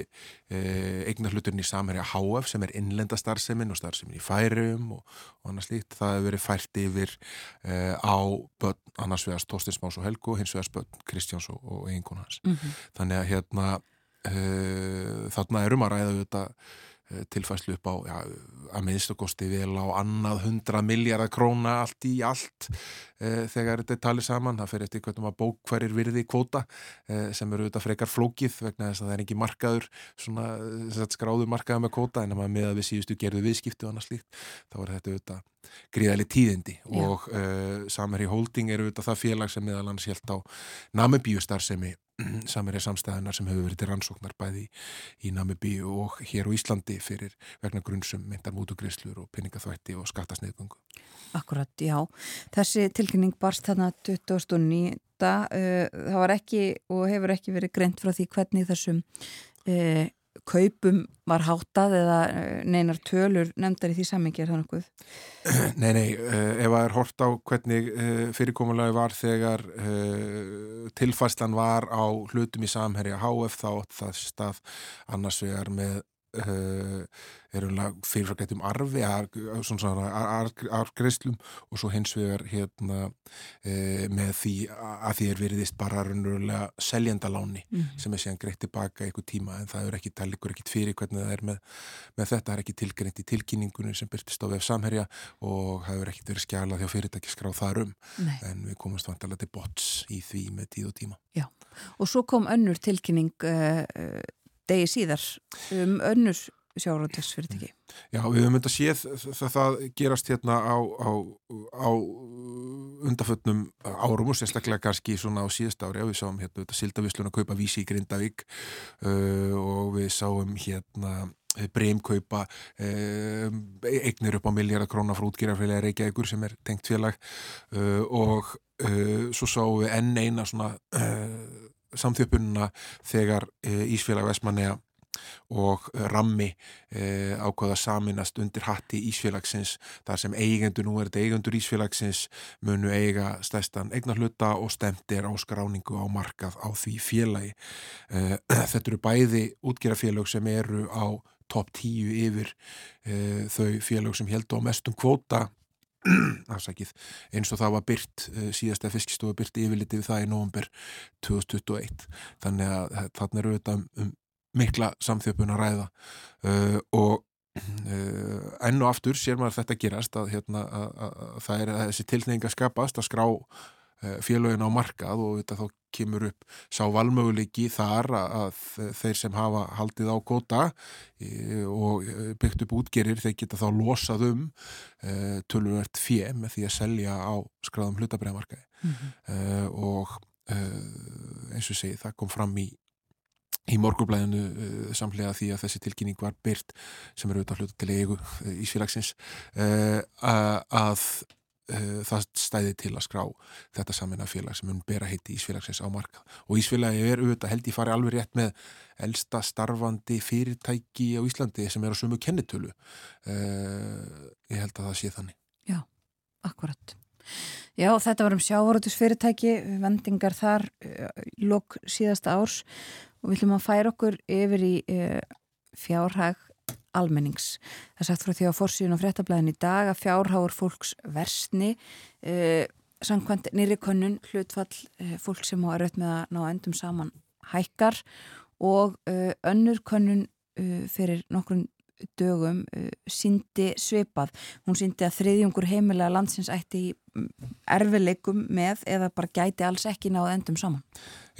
eignar hluturinn í samherja HF sem er innlenda starfsemin og starfsemin í færium og, og annars líkt. Það hefur verið fært yfir eh, á börn annars vegar Tóstins Más og Helgu hins vegar börn Kristjáns og, og eiginkona hans. Mm -hmm. Þannig að hérna eh, þarna erum að ræða þetta Eh, tilfæslu upp á já, að minnstakosti vel á annað hundra miljardar króna allt í allt þegar þetta er talið saman það fer eftir hvernig maður bók hverjir virði kvóta e, sem eru auðvitað frekar flókið vegna þess að það er ekki markaður svona skráður markaður með kvóta en að maður með að við síðustu gerðu viðskiptu og annað slíkt þá er þetta auðvitað gríðali tíðindi já. og e, Samherji Holding er auðvitað það félag sem meðal annars helt á Namibíu starfsemi samirja samstæðunar sem hefur verið til rannsóknar bæði í Namibí og hér á Íslandi fyrir vegna grunnsum myndar mútugriðslur og peningaþvætti og skattasniðgöngu. Akkurat, já. Þessi tilkynning barst þarna 2009. Uh, það var ekki og hefur ekki verið greint frá því hvernig þessum uh, kaupum var hátað eða eh, neinar tölur nefndar í því sammingi er það nokkuð? Nei, nei, ef það er hort á hvernig fyrirkomulagi var þegar tilfæslan var á hlutum í samherja HF þá það stað annars vegar með uh, er fyrirfragleitum arfi argreislum og svo hins vegar hérna uh, með því að því er veriðist bara raunverulega seljendaláni mm -hmm. sem er síðan greitt tilbaka einhver tíma en það er ekki tallikur ekkit fyrir hvernig það er með, með þetta, það er ekki tilgreint í tilkynningunum sem byrtist á vef samherja og það er ekkit verið skjálað hjá fyrirtækisskráð þar um Nei. en við komumst vantalega til bots í því með tíð og tíma Já, og svo kom önnur tilkynning uh, degi síðar um önnur sjárótesfyrirtæki. Já, við höfum myndið að séð það, það gerast hérna á, á, á undafötnum árum og sérstaklega kannski svona á síðast ári og við sáum hérna þetta sildavislun að kaupa vísi í Grindavík uh, og við sáum hérna breymkaupa uh, eignir upp á miljardakróna frá útgjörarfélagi Reykjavíkur sem er tengt félag uh, og uh, svo sáum við enn eina svona uh, samþjöpununa þegar uh, Ísfélag Vestmanneja og rammi eh, ákvaða saminast undir hatti Ísfélagsins þar sem eigendur, nú er þetta eigendur Ísfélagsins munu eiga stæstan eignarhluta og stemtir á skráningu á markað á því félagi. Eh, þetta eru bæði útgerafélag sem eru á topp tíu yfir eh, þau félag sem held á mestum kvóta afsakið, eins og það var byrt eh, síðasta fiskistofu byrt yfirlitið við það í november 2021 þannig að þarna eru þetta um, um mikla samþjöpun að ræða. Uh, og uh, enn og aftur sér maður þetta gerast að, hérna, að, að, að það er þessi tilneying að skapast að skrá félögin á markað og þetta þá kemur upp sá valmöguleiki þar að þeir sem hafa haldið á góta og byggt upp útgerir þeir geta þá losað um uh, tölurvert fjö með því að selja á skráðum hlutabræðamarkaði mm -hmm. og eins og segi það kom fram í í morgurblæðinu uh, samlega því að þessi tilkynning var byrt sem eru auðvitað hlutu til eigu uh, Ísfélagsins uh, að það stæði til að skrá þetta samin af félag sem mun bera heiti Ísfélagsins á markað. Og Ísfélagi er auðvitað held ég fari alveg rétt með elsta starfandi fyrirtæki á Íslandi sem er á sumu kennitölu. Ég held að það sé þannig. Já, akkurat. Já, þetta var um sjávarötusfyrirtæki vendingar þar lók síðasta árs. Og við ætlum að færa okkur yfir í uh, fjárhag almennings. Það sagt frá því á fórsíðun og fréttablaðin í dag að fjárháur fólks versni uh, samkvæmt nýri könnun hlutfall uh, fólk sem á raut með að ná endum saman hækkar og önnur könnun fyrir nokkrun dögum uh, síndi svipað. Hún síndi að þriðjungur heimilega landsins ætti í mm, erfileikum með eða bara gæti alls ekki náðu endum saman.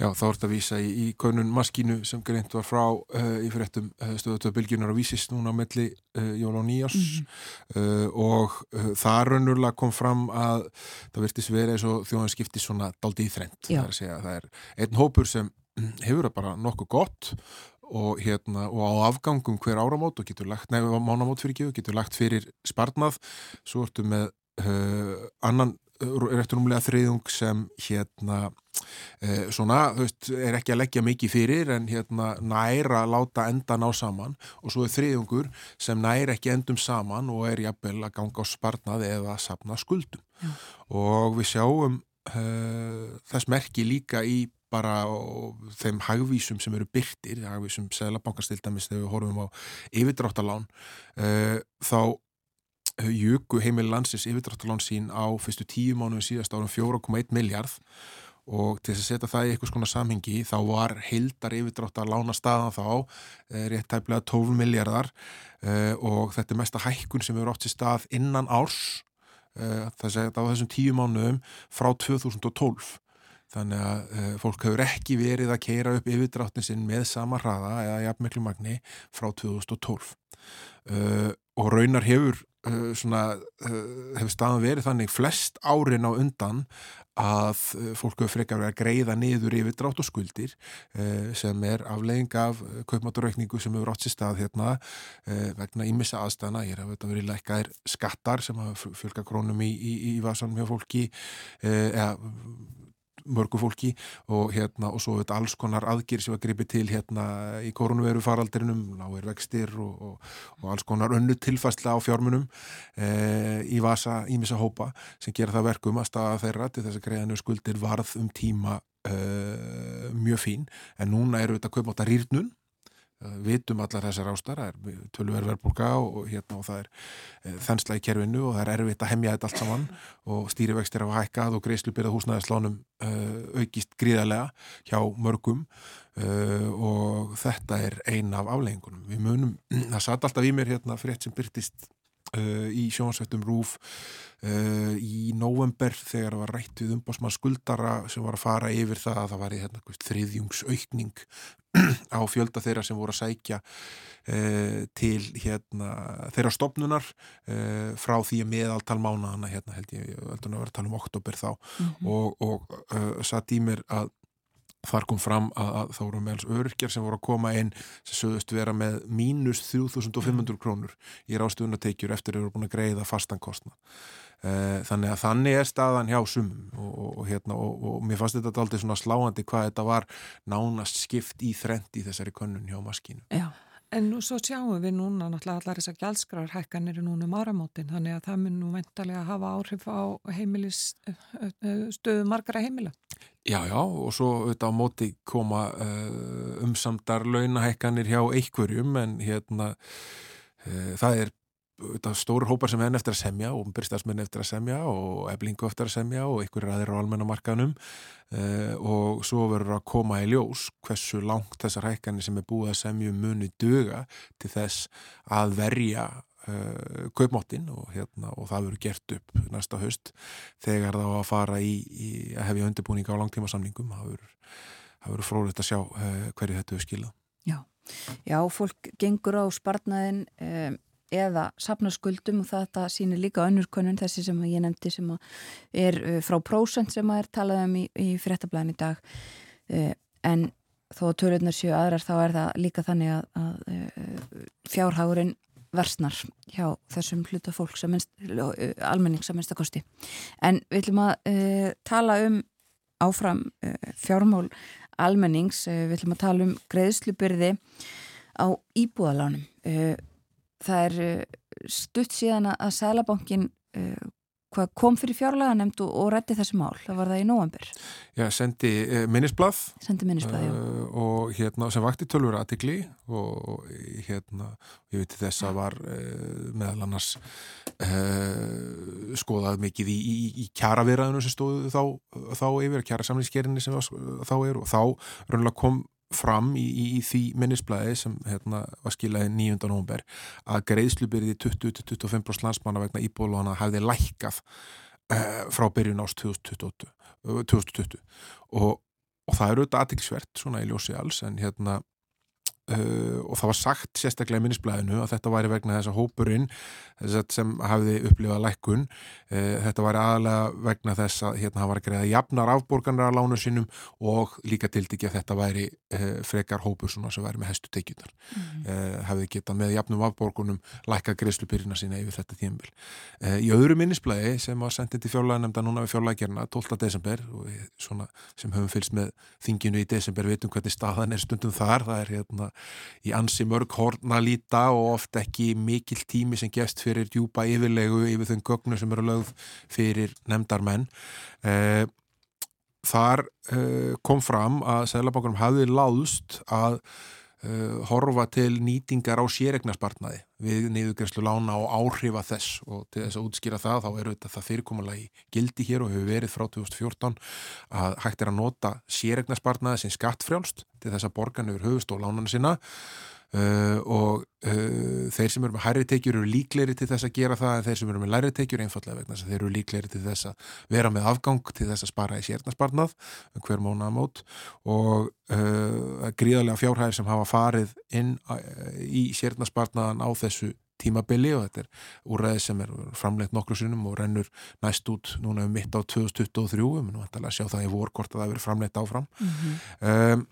Já, þá ert að vísa í, í konun maskínu sem greint var frá uh, í fyrirtum uh, stöðutöðbylgjunar og vísist núna melli uh, jól og nýjars mm -hmm. og uh, það raunurlega kom fram að það virtist verið eins og þjóðan skipti svona daldi í þrend. Það er að segja að það er einn hópur sem hefur það bara nokkuð gott og, hérna, og á afgangum hver áramót og getur lagt, nefnum á mánamót fyrir ekki, getur lagt fyrir sparnað, svo ertu með uh, annan rétturumlega þriðung sem hérna uh, svona, þú veist, er ekki að leggja mikið fyrir en hérna næra að láta enda ná saman. Og svo er þriðungur sem næra ekki endum saman og er jafnvel að ganga á sparnað eða að sapna skuldum. Já. og við sjáum uh, þess merki líka í bara þeim hagvísum sem eru byrtir, hagvísum seglabankastildamis þegar við horfum á yfirdráttalán uh, þá jöku heimil landsins yfirdráttalán sín á fyrstu tíu mánuðu síðast árum 4,1 miljard og til þess að setja það í eitthvað svona samhengi þá var heildar yfirdráttalána staðan þá eh, rétt tæplega 12 miljardar uh, og þetta er mesta hækkun sem eru átt í stað innan árs uh, þess að á þessum tíu mánuðum frá 2012 Þannig að uh, fólk hefur ekki verið að keira upp yfirdráttin sinn með sama hraða eða jafnmiklu magni frá 2012. Uh, eh, og raunar hefur, uh, svona, hefur staðan verið þannig flest árin á undan að fólk hefur frekar verið að greiða niður yfirdrátt og skuldir sem er aflegging af kaupmáturreikningu sem hefur átt sér stað hérna vegna ímissa aðstæðana. Ég er að verið lækkaðir skattar sem hafa fylgja krónum í, í, í vasanum hjá fólki eða mörgu fólki og hérna og svo þetta alls konar aðgýr sem var gripið til hérna í koronaviru faraldrinum, lágir vextir og, og, og alls konar önnu tilfæsla á fjármunum e, í vasa ímissa hópa sem gera það verkum að staða þeirra til þess að greiðanu skuldir varð um tíma e, mjög fín. En núna eru þetta kaupmáta rýrnun vitum allar þessar ástar, það er tölver verðbólka og, hérna og það er uh, þensla í kerfinu og það er erfitt að hemja þetta allt saman og stýrivextir hafa hækkað og greiðslubyrða húsnæðislánum aukist gríðarlega hjá mörgum og þetta er ein af afleggingunum. Við munum, það satt alltaf í mér hérna frétt sem byrtist í sjónsveitum Rúf uh, í november þegar það var rætt við umbásmann skuldara sem var að fara yfir það að það var í hérna, þriðjungsaukning á fjölda þeirra sem voru að sækja uh, til hérna, þeirra stopnunar uh, frá því að meðaltal mánaðana hérna held ég, ég held að vera að tala um oktober þá mm -hmm. og, og uh, satt í mér að Þar kom fram að, að þá voru meðals örkjar sem voru að koma inn sem sögðust vera með mínus 3500 krónur í rástuðunateikjur eftir að eru búin að greiða fastankostna. Þannig að þannig er staðan hjá sumum og, og, og, hérna, og mér fannst þetta aldrei svona sláandi hvað þetta var nánast skipt í þrend í þessari könnun hjá maskínu. Já. En nú svo sjáum við núna náttúrulega allar þessar gjaldskráðarhækkanir er núna um áramótin þannig að það mun nú vendalega hafa áhrif á heimilis, stöðu margara heimila. Já, já og svo auðvitað á móti koma uh, umsamdar launahækkanir hjá einhverjum en hérna uh, það er stóru hópar sem enn eftir að semja og byrstafsmenn eftir að semja og eblingu eftir að semja og einhverjir aðeir á almennamarkanum uh, og svo verður að koma í ljós hversu langt þessar hækkanir sem er búið að semja um muni döga til þess að verja uh, kaupmáttin og, hérna, og það verður gert upp næsta höst þegar þá að fara í, í að hefja undirbúning á langtíma samningum það verður frólitt að sjá uh, hverju þetta er skilað. Já, já fólk gengur á spartnaðin um eða sapnaskuldum og þetta sýnir líka önnurkönnun þessi sem ég nefndi sem er uh, frá prósent sem er talað um í, í fréttablaðin í dag. Uh, en þó að tölunar séu aðrar þá er það líka þannig að, að uh, fjárhagurinn versnar hjá þessum hluta fólk sem minnst, almenning sem minnst að kosti. En við ætlum að tala um áfram fjármál almennings, við ætlum að tala um greiðslubyrði á íbúðalánum það er eh, stutt síðan að Sælabankin uh, kom fyrir fjárlega nefnd og, rétti þessi mál, það var það í nóvambur Já, sendi uh, minnisblad sendi minnisblad, já. Uh, og hérna sem vakti tölvur aðtikli og hérna, ég veit þess að var meðal annars skoðað mikið í, í, í kjaraverðinu sem stóðu þá, þá yfir, kjarasamlingskerinni sem þá er og þá raunlega kom fram í, í, í því minnisblæði sem hérna, var skilaði 9. november að greiðslubyrði 20-25% landsmanna vegna íbólóna hafði lækkað uh, frá byrjun ást 2020, 2020. Og, og það eru auðvitað aðtilsvert svona í ljósi alls en hérna Uh, og það var sagt sérstaklega í minnisblæðinu að þetta væri vegna þess að hópurinn sem hafiði upplifað lækkun uh, þetta væri aðalega vegna þess að hérna hafa verið greiða jafnar afborganar á lánu sínum og líka tildiki að þetta væri uh, frekar hópur sem væri með hestu teikjunar mm. hafiði getað með jafnum afborgunum lækka greiðslupyrina sína yfir þetta tímbil í öðru minnisblæði sem var sendið til fjárlæðanemnda núna við fjárlæðgerna 12. desember og svona sem höfum fylgst með þinginu í desember í ansi mörg horna líta og oft ekki mikil tími sem gefst fyrir djúpa yfirlegu yfir þau gögnu sem eru lögð fyrir nefndarmenn. Eh, þar eh, kom fram að Sælabankunum hafi láðust að Uh, horfa til nýtingar á sérregnarspartnaði við niðugræslu lána og áhrifa þess. Og til þess að útskýra það þá eru þetta það fyrirkommalagi gildi hér og hefur verið frá 2014 að hægt er að nota sérregnarspartnaði sem skattfrjálst til þess að borgan yfir höfust og lánana sína Uh, og uh, þeir sem eru með hærri teikjur eru líkleri til þess að gera það en þeir sem eru með læri teikjur einfallega vegna þess að þeir eru líkleri til þess að vera með afgang til þess að spara í sérnarsparnað um hver mónaðamót og uh, gríðarlega fjárhæðir sem hafa farið inn í sérnarsparnaðan á þessu tímabili og þetta er úrræði sem er framleitt nokkru sinnum og rennur næst út núna um mitt á 2023 við munum að sjá það í vorkort að það verið framleitt áfram. Mm -hmm. um,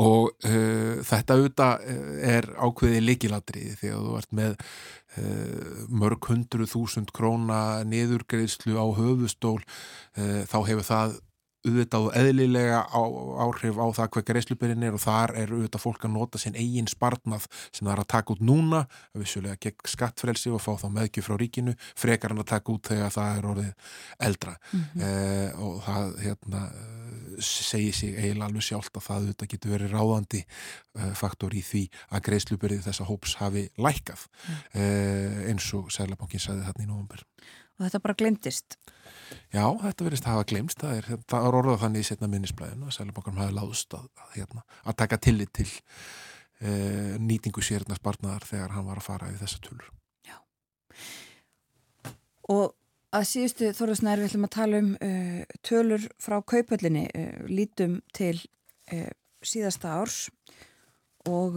og uh, þetta auðvitað uh, er ákveðið líkilatriði þegar þú ert með uh, mörg hundru þúsund króna niðurgreðslu á höfustól uh, þá hefur það auðvitað og eðlilega á, áhrif á það hvað greiðslubyrðin er og þar er auðvitað fólk að nota sinn eigin spartnað sem það er að taka út núna vissulega gegn skattfrelsi og fá þá meðgjöf frá ríkinu, frekar hann að taka út þegar það er orðið eldra mm -hmm. eh, og það hérna segir sig eiginlega alveg sjálft að það auðvitað getur verið ráðandi uh, faktor í því að greiðslubyrðið þessa hóps hafi lækað mm. uh, eins og Sælabankin sagði þarna í nógumber. Og þetta bara glemtist? Já, þetta verist að hafa glemst. Það er, það er orðað þannig í setna minnisblæðinu að Sælabankin hafi láðust að, að, hérna, að taka tillit til uh, nýtingu sérna spartnaðar þegar hann var að fara í þessa tölur. Já. Og Að síðustu þorðusnær við ætlum að tala um uh, tölur frá kaupöllinni, uh, lítum til síðasta árs og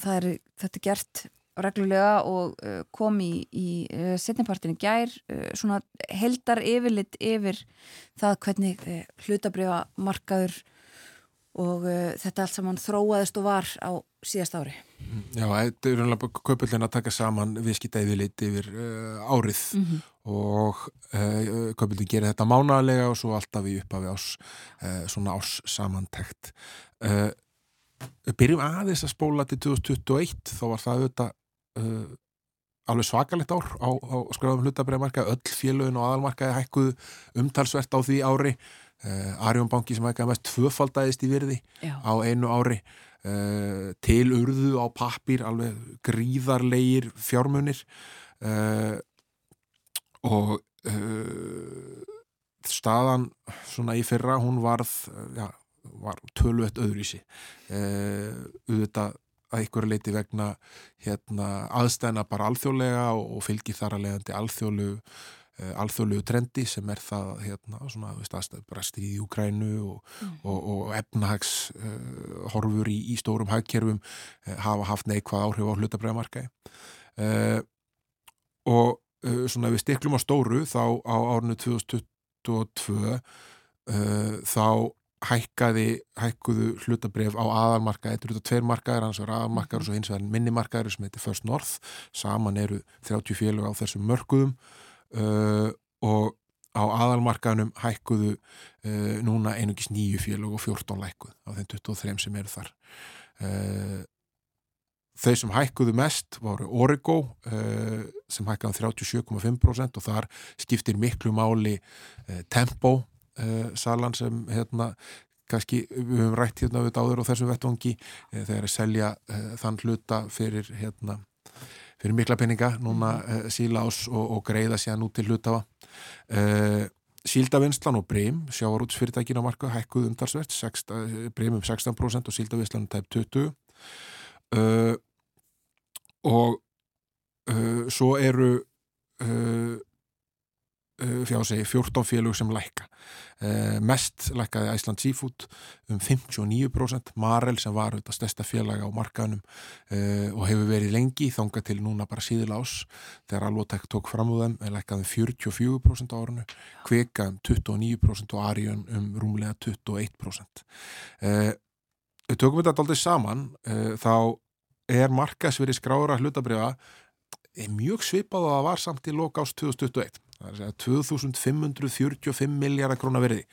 það er, þetta er gert reglulega og uh, kom í, í uh, setnipartinu gær, svona heldar yfirlitt yfir það hvernig hlutabriða markaður og þetta allt saman þróaðist og var á síðast ári. Já, þetta er umlega kaupöldin að taka saman viðskiptæði lit yfir uh, árið mm -hmm. og uh, kaupöldin gerir þetta mánalega og svo alltaf í upphafi ás uh, svona ás samantækt uh, Byrjum aðeins að spóla til 2021 þá var það auðvitað uh, alveg svakalegt ár á, á skröðum hlutabræðmarka öll félögin og aðalmarkaði hækkuð umtalsvert á því ári. Uh, Arjónbanki sem hækkaði mest tvöfaldæðist í virði Já. á einu ári. Uh, til urðu á pappir alveg gríðarleir fjármunir. Uh, og uh, staðan svona í fyrra hún varð ja, var tölvett öðruvísi. Auðvitað að ykkur leiti vegna hérna, aðstæna bara alþjóðlega og, og fylgir þar að leiðandi alþjóðlu Eh, alþjóðlegu trendi sem er það hérna, svona, veist, bara stríð í Ukrænu og, mm. og, og efnahags uh, horfur í, í stórum hagkerfum uh, hafa haft neikvað áhrif á hlutabræðamarkaði uh, og svona við stiklum á stóru þá á árinu 2022 þá hækkaði, hækkuðu hlutabref á aðalmarkaði, þetta eru þetta tveir markaðir hans er aðalmarkaður og svo hins vegar minnimarkaður sem heitir First North, saman eru 30 félög á þessum mörguðum uh, og á aðalmarkaðunum hækkuðu uh, núna einungis nýju félög og 14 lækkuð á þeim 23 sem eru þar. Uh, þau sem hækkuðu mest voru Origo uh, sem hækkaði 37,5% og þar skiptir miklu máli uh, Tempo uh, salan sem hérna kannski við höfum rætt hérna við áður og þessum vettvangi þegar að selja þann hluta fyrir hérna fyrir mikla peninga núna uh, síla ás og, og greiða sér nú til hlutafa uh, Síldavinslan og Breim sjávarútsfyrirtækin á marka hækkuð umtalsvert eh, Breim um 16% og Síldavinslan um tæp 20 uh, og svo eru fjá segi 14 félug sem lækka. Uh, mest lækkaði Æsland Seafood um 59% Marel sem var þetta stærsta félaga á markaðunum uh, og hefur verið lengi þánga til núna bara síðil ás þegar Alvotek tók fram úr þeim lækkaði um 44% á árunu Kveka um 29% og Arjón um rúmlega 21% uh, Við tökum þetta alltaf saman þá er markasveri skrára hlutabriða mjög svipað og það var samt í lok ást 2021 það er að 2545 miljardar krónar verði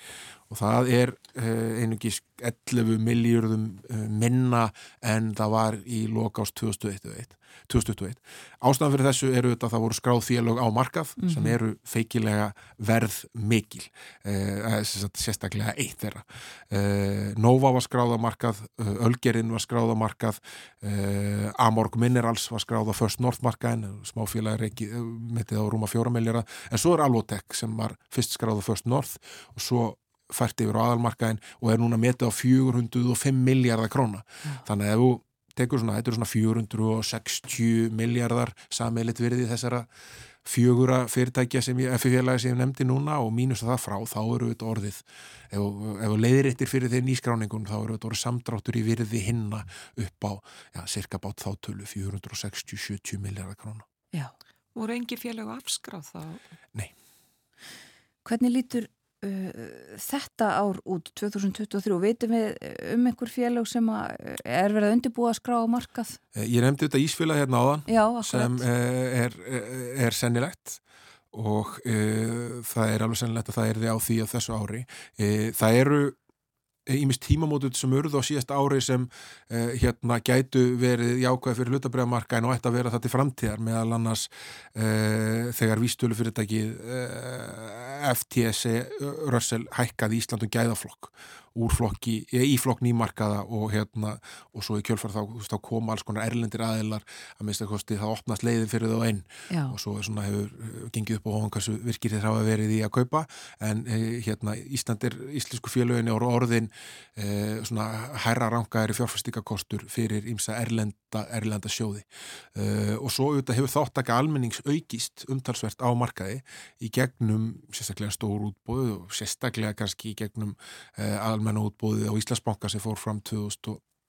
og það er eh, einungis 11 miljardum eh, minna en það var í loka ást 2021 2021. Ástæðan fyrir þessu eru þetta að það voru skráð félög á markað mm -hmm. sem mhm. eru feikilega verð mikil eh, sérstaklega eitt þeirra eh, Nova var skráð á markað Ölgerinn var skráð á markað eh, Amorg Minerals var skráð á First North markaðin smáfélag mittið á rúma fjóra miljara en svo er Alvotech sem var fyrst skráð á First North og svo fært yfir á aðalmarkaðin og er núna metið á 405 miljardar króna ja. þannig að ef þú tekur svona, þetta eru svona 460 miljardar sameilit virði þessara fjögura fyrirtækja sem ég, félagi sem ég nefndi núna og mínus að það frá, þá eru þetta orðið ef, ef leiðirittir fyrir þeir nýskráningun þá eru þetta orðið samdráttur í virði hinna upp á, já, cirka bát þáttölu 460-70 miljardar krónu Já, voru engi félag afskráð þá? Nei Hvernig lítur þetta ár út 2023, veitum við um einhver félag sem er verið að undirbúa að skrá á markað? Eh, ég nefndi þetta Ísfélag hérna áðan Já, sem eh, er, er, er sennilegt og e, það er alveg sennilegt að það er því á því á þessu ári. E, það eru ímist tímamótut sem urðu á síðast ári sem uh, hérna gætu verið jákvæði fyrir hlutabræðamarkaðin og ætti að vera það til framtíðar meðal annars uh, þegar vístölu fyrirtækið uh, FTSE Rössel hækkaði Íslandum gæðaflokk úr flokki, í flokk nýmarkaða og hérna, og svo í kjölfar þá, þá koma alls konar erlendir aðeilar að minnst að kosti það opnast leiðin fyrir þá einn. Já. og svo svona hefur gengið upp á hóðan hversu virkir þeir hafa verið í að kaupa. En hérna Ísland er íslensku félöginni og orðin eh, svona herra rangaðri fjárfæstíkakostur fyrir ímsa erlenda, erlenda sjóði. Eh, og svo auðvitað hefur þáttaka almennings aukist umtalsvert á markaði í gegnum sérstaklega stór útbóðu og sérstaklega kannski í gegnum eh, almenna útbóði á Íslandsbanka sem fór fram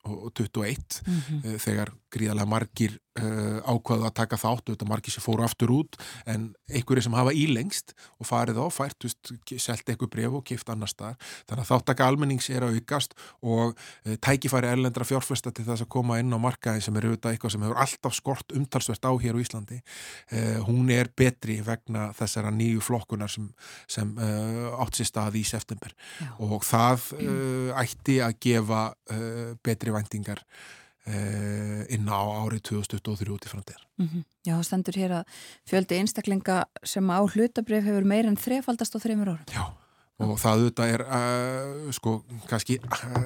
2021 mm -hmm. þegar gríðarlega margir uh, ákvaðu að taka þátt auðvitað margir sem fóru aftur út en einhverju sem hafa ílengst og farið á fært, selgt eitthvað bref og kipt annar stað, þannig að þáttaka almennings er að aukast og uh, tækifæri erlendra fjárfesta til þess að koma inn á markaði sem er auðvitað eitthvað sem hefur alltaf skort umtalsvert á hér á Íslandi uh, hún er betri vegna þessara nýju flokkunar sem, sem átt sér stað í september Já. og það uh, ætti að gefa betri vendingar Eh, inn á árið 2023 út í framtíðar. Mm -hmm. Já, það stendur hér að fjöldi einstaklinga sem á hlutabrif hefur meir en þrefaldast á þreymur árum. Já, og það auðvitað er uh, sko kannski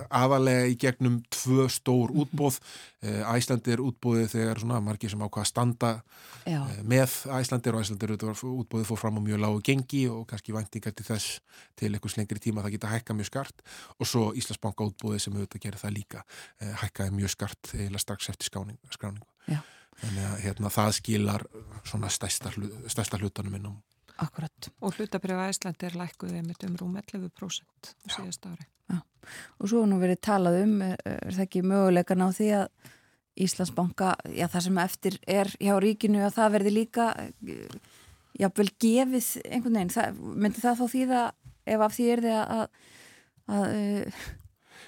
aðalega í gegnum tvö stór mhm. útbóð uh, Æslandi er útbóðið þegar svona margir sem ákvaða standa uh, með Æslandi og Æslandi er útbóðið fór fram á mjög lágu gengi og kannski vantingar til þess til einhvers lengri tíma það geta hækka mjög skart. Og svo Íslandsbanka útbóðið sem auðvitað gerir það líka hækkaði mjög skart eða strax eftir skráningu. Þannig að hérna, það skilar svona stærsta, stærsta hlutanum innum Akkurat. Og hlutabriða Æslandi er lækkuðið með um rúm 11% síðast ári. Já. Og svo nú verið talað um, er það ekki mögulegan á því að Íslandsbanka, já það sem eftir er hjá ríkinu að það verði líka jáfnvel gefið einhvern veginn, það, myndi það þá því að ef af því er því að, að, að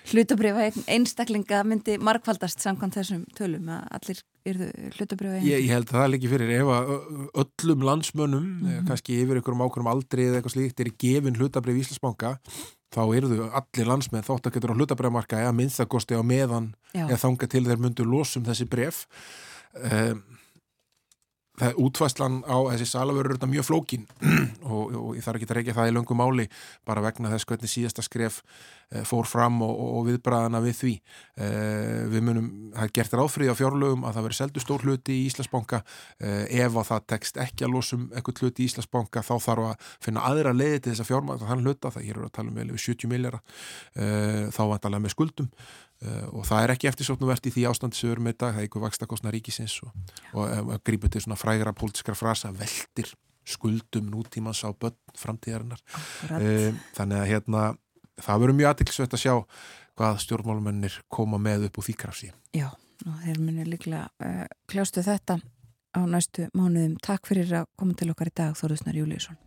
hlutabriða einstaklinga myndi markvaldast samkvæmt þessum tölum að allir yrðu hlutabriða ég, ég held að það líki fyrir ef að öllum landsmönnum, mm -hmm. kannski yfir einhverjum ákveðum aldrei eða eitthvað slíkt er gefin hlutabrið í Íslandsbanka þá yrðu allir landsmenn þótt að getur á hlutabriðamarka eða minnstakosti á meðan eða þanga til þeir myndu losum þessi bref um, það er útvæslan á þessi salavörur þetta mjög flókin og, og ég þarf ekki að reykja það í löngu máli bara vegna þess hvernig síðasta skref e, fór fram og, og viðbræðana við því. E, við munum, það er gert ráðfrið á fjárlögum að það veri seldu stór hluti í Íslandsbanka. E, ef að það tekst ekki að losum eitthvað hluti í Íslandsbanka þá þarf að finna aðra leiði til þess að fjármæta þann hluta, það hér eru að tala um 70 miljara þá vantalega með skuldum og það er ekki eftirsóknuvert í því ástandi sem við erum með dag, það er ykkur vaksta kostna ríkisins og, og um, grípur til svona frægra pólitískra frasa, veldir skuldum nútímans á börn framtíðarinnar. Uh, þannig að hérna það verður mjög aðtilsveit að sjá hvað stjórnmálumennir koma með upp úr því krafsi Já, þeir munir líklega uh, kljástu þetta á næstu mánuðum. Takk fyrir að koma til okkar í dag Þóruðsnar Júliusson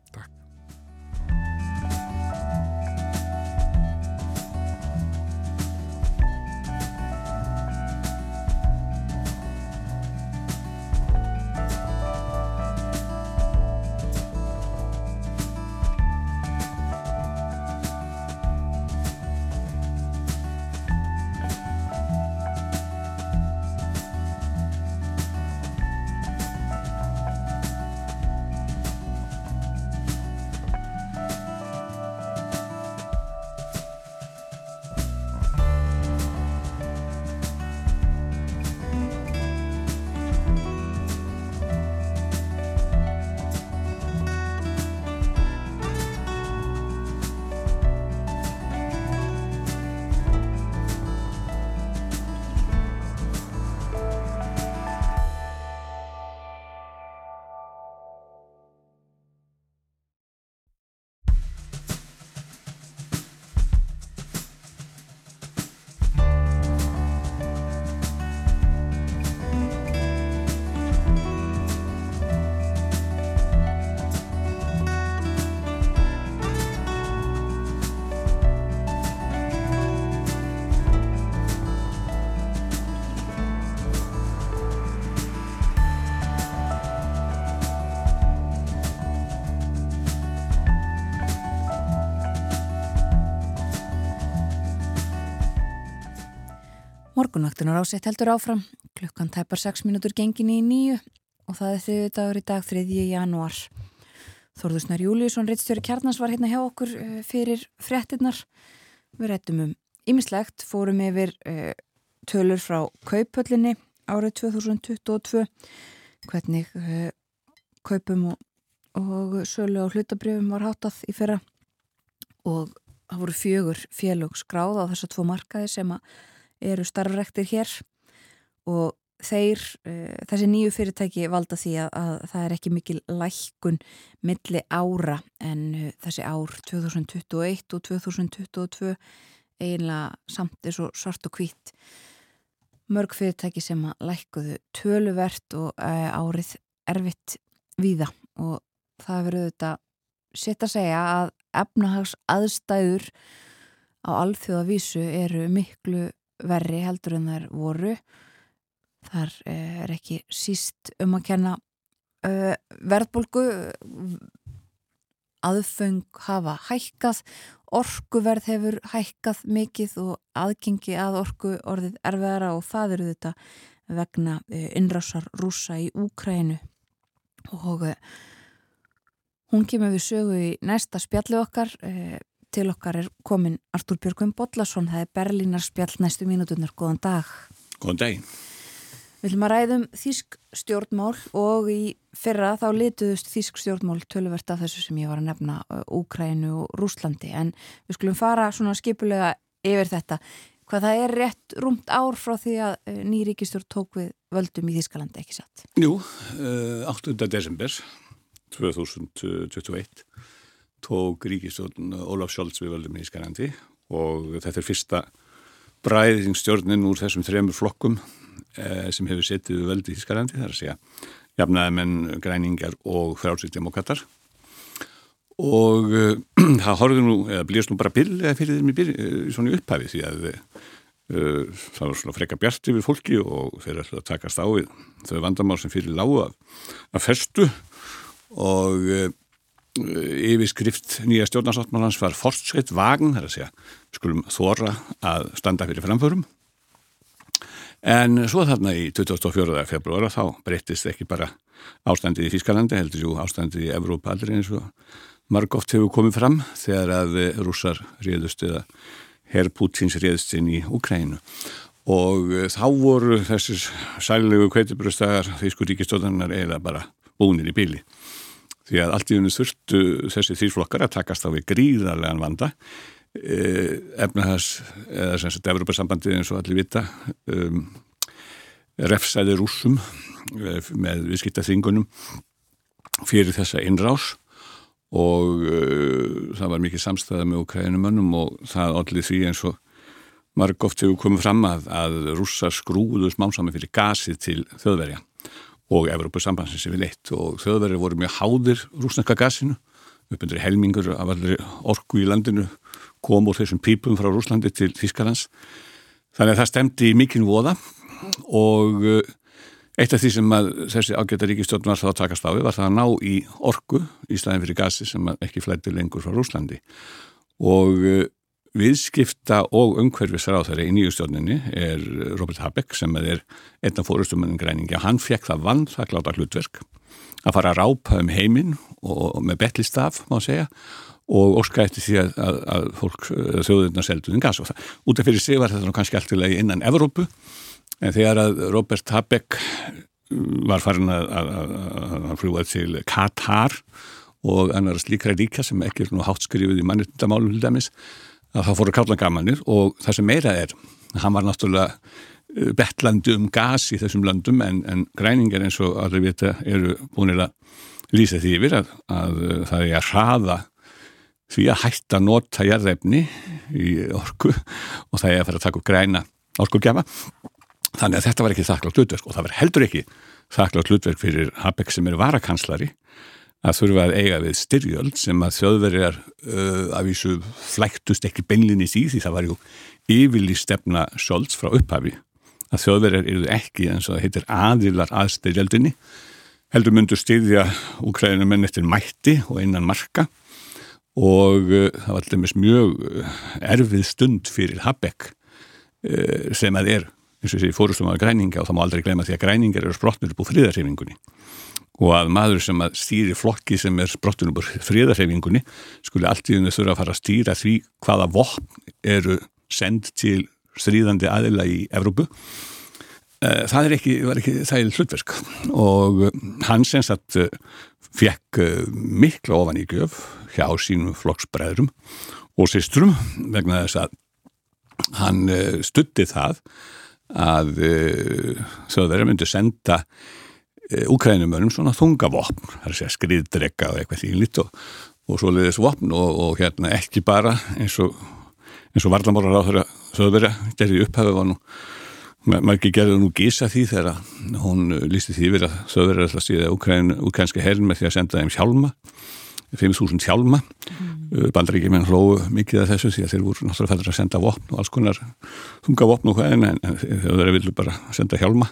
Morgunvaktunar ásett heldur áfram, klukkan tæpar 6 minútur gengin í nýju og það er þriði dagur í dag 3. janúar. Þorðusnar Júliusson, reittstjóri Kjarnans var hérna hjá okkur uh, fyrir fréttinnar. Við réttum um ymmislegt, fórum yfir uh, tölur frá kaupöllinni árið 2022, hvernig uh, kaupum og, og sölu á hlutabrjöfum var hátað í fyrra og það voru fjögur félög skráð á þessa tvo markaði sem að eru starfrektir hér og þeir, uh, þessi nýju fyrirtæki valda því að, að það er ekki mikil lækkun milli ára en uh, þessi ár 2021 og 2022 eiginlega samt er svo svart og hvít mörg fyrirtæki sem að lækkuðu töluvert og uh, árið erfitt víða og það verður þetta sitt að segja að efnahags aðstæður á alþjóðavísu eru miklu verri heldur en þær voru. Þar eh, er ekki síst um að kenna uh, verðbólgu. Aðföng hafa hækkað orkuverð hefur hækkað mikið og aðgengi að orku orðið erfiðara og það eru þetta vegna uh, innrásar rúsa í Úkrænu og hún kemur við sögu í næsta spjalli okkar til okkar er komin Artúr Björgum Bodlason, það er Berlínar spjall næstu mínuturnar, góðan dag. Góðan dag Við viljum að ræðum þýsk stjórnmál og í fyrra þá lituðust þýsk stjórnmál töluvert af þessu sem ég var að nefna Úkrænu og Rúslandi en við skulum fara svona skipulega yfir þetta. Hvað það er rétt rúmt ár frá því að nýríkistjórn tók við völdum í Þýskalandi, ekki satt? Jú, 8. desember 2021 tók ríkistjórn Ólaf Scholz við völdum í Ískarandi og þetta er fyrsta bræðingstjórnin úr þessum þremur flokkum eh, sem hefur setið við völdi í Ískarandi, það er að segja jafnaðamenn, græningar og frálsýttdemokrater og uh, það horfður nú, eða blíðast nú bara billega fyrir þeim í, byrj, í svona upphafi því að uh, það var svona freka bjart yfir fólki og þeir ætlaði að takast á við þau vandamál sem fyrir lágu að, að festu. Og uh, yfirskrift nýja stjórnarsáttmálans var fortskritt vagun, það er að segja skulum þóra að standa fyrir framförum en svo þarna í 24. februara þá breyttist ekki bara ástandið í Fískalandi, heldur jú ástandið í Evrópa aldrei eins og margótt hefur komið fram þegar að rússar réðust eða herr Pútins réðust inn í Ukrænu og þá voru þessir sælilegu kveitibröstagar Físku ríkistóðanar eða bara búnir í bíli því að allt í unni þurftu þessi þýrflokkar að takast á við gríðarlegan vanda. E, efnahags eða sem sagt Evropasambandið eins og allir vita um, refsæði rúsum e, með viðskipta þingunum fyrir þessa innrás. Og uh, það var mikið samstæða með Ukraínumönnum og það allir því eins og marg oft hefur komið fram að, að rússar skrúðu smámsami fyrir gasið til þjóðverja og Evrópusambansins við leitt. Og þjóðverðir voru mjög háðir rúsnaka gasinu. Uppöndur helmingur af allir orku í landinu kom úr þessum pípum frá Rúslandi til Þískarlands þannig að það stemdi mikinn voða. Og eh, eitt af því sem þessi ágæta ríkistjórn var þá að takast á við var það að ná í orku í staðin fyrir gasi sem ekki flætti lengur frá Rúslandi og eh, viðskipta og umhverfisráþæri í nýjustjórninni er Robert Habeck sem er einn af fórustumönnum græningi og hann fekk það vann, það gláta hlutverk að fara að rápa um heiminn og með betlistaf má segja og óska eftir því að, að, að fólk þjóðurna selduðin gas. Og það út af fyrir sig var þetta kannski alltilega innan Evrópu en þegar að Robert Habeck var farin að, að fljúa til Katar og annars líkra ríka sem ekki er nú hátt skrifið í mannutindamálum til dæmis að það fóru kállan gamanir og það sem meira er, hann var náttúrulega uh, betlandi um gas í þessum landum en, en græningar eins og allir vita eru búinir að lýsa því yfir að, að uh, það er að hraða því að hætta nota jarðefni í orku og það er að fara að taka upp græna orkugjafa. Þannig að þetta var ekki þakklátt hlutverk og það var heldur ekki þakklátt hlutverk fyrir Habeck sem er varakanslari að þurfa að eiga við styrjöld sem að þjóðverjar uh, af þessu flæktust ekki beinlinni í því. Það var jú yfirlí stefna Scholz frá upphafi að þjóðverjar eru ekki eins og það heitir aðilar að styrjöldinni heldur myndur styrja úkræðinu menn eftir mætti og einan marka. Og uh, það var alltaf mjög uh, erfið stund fyrir Habeck uh, sem að er eins og þessi fórustum af græninga og það má aldrei gleyma því að græningar eru sprottnur upp úr fríðarhefingunni og að maður sem að stýri flokki sem er sprottnur upp úr fríðarhefingunni skuli allt í þunni þurfa að fara að stýra því hvaða vopn eru send til stríðandi aðila í Evrópu. Eh, það er ekki, var ekki er hlutverk. Og hann sem sagt fekk mikla ofan í gjöf hjá sínum flokksbræðrum og sýstrum vegna þess að hann stutti það að þjóðverðar myndi senda úkrænumörnum svona þungavopn, það er að segja skriðdregga og eitthvað þýnlitt og, og svo leiðis vopn og, og hérna ekki bara eins og, eins og varlamórar á þeirra þjóðverða gerði upphafið var nú maður gerði nú gísa því þegar hún lísti því verið að þjóðverða alltaf stíða úkrænska herrin með því að senda þeim hjálma 5.000 hjálma. Mm. bandaríkjumenn hlóðu mikið af þessu því að þeir voru náttúrulega fæður að senda vopn og alls konar þunga vopn og hvað en þeir vilju bara senda hjálma.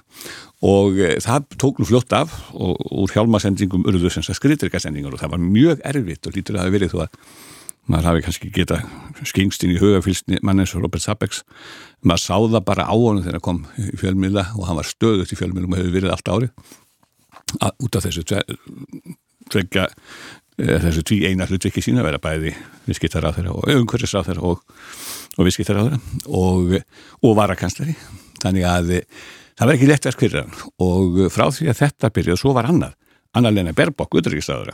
Og e, það tók nú fljótt af og úr hjálmasendingum urðu sem skriðdryggasendingar og það var mjög erfitt og lítur að það hafi verið þó að maður hafi kannski geta skingst inn í hugafylsni mannes Robert Sabex maður sá það bara á honum þegar hann kom í fjölmila og hann var stöðut í fjölmilum og hefur verið allt ári út af þessu tvekja þessu tví eina hlutvikki sína vera bæði viðskiptar á þeirra og umhverfis á þeirra og, og viðskiptar á þeirra og, og varakanslari. Þannig að það var ekki lett verk fyrir hann. Og frá því að þetta byrjaði svo var annar, annar Lena Berbok utryggistaður,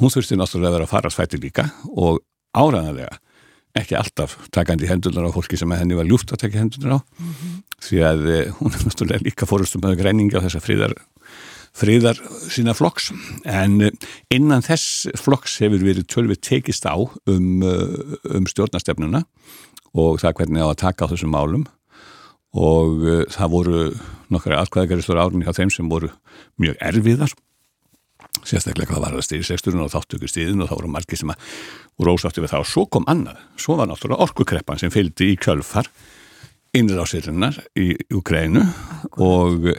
hún þurfti náttúrulega að vera að fara svæti líka og áræðanlega ekki alltaf takandi hendunar á fólki sem henni var ljúft að taka hendunar á. Mm -hmm. því að hún er náttúrulega líka fórustum með græninga á þessa fríðar friðar sína flokks. En eh, innan þess flokks hefur verið tölvið tekist á um, eh, um stjórnastefnuna og það hvernig á að taka á þessum málum. Og uh, það voru nokkara aðkvæðagaristur árunni á þeim sem voru mjög erfiðar. Sérstaklega hvað var það stýri sexturinn og þáttöku stíðin og þá voru margi sem að voru ósáttu við það. Og svo kom annað, svo var náttúrulega orkukreppan sem fylgdi í kjölfar sérlunar í Ukrænu og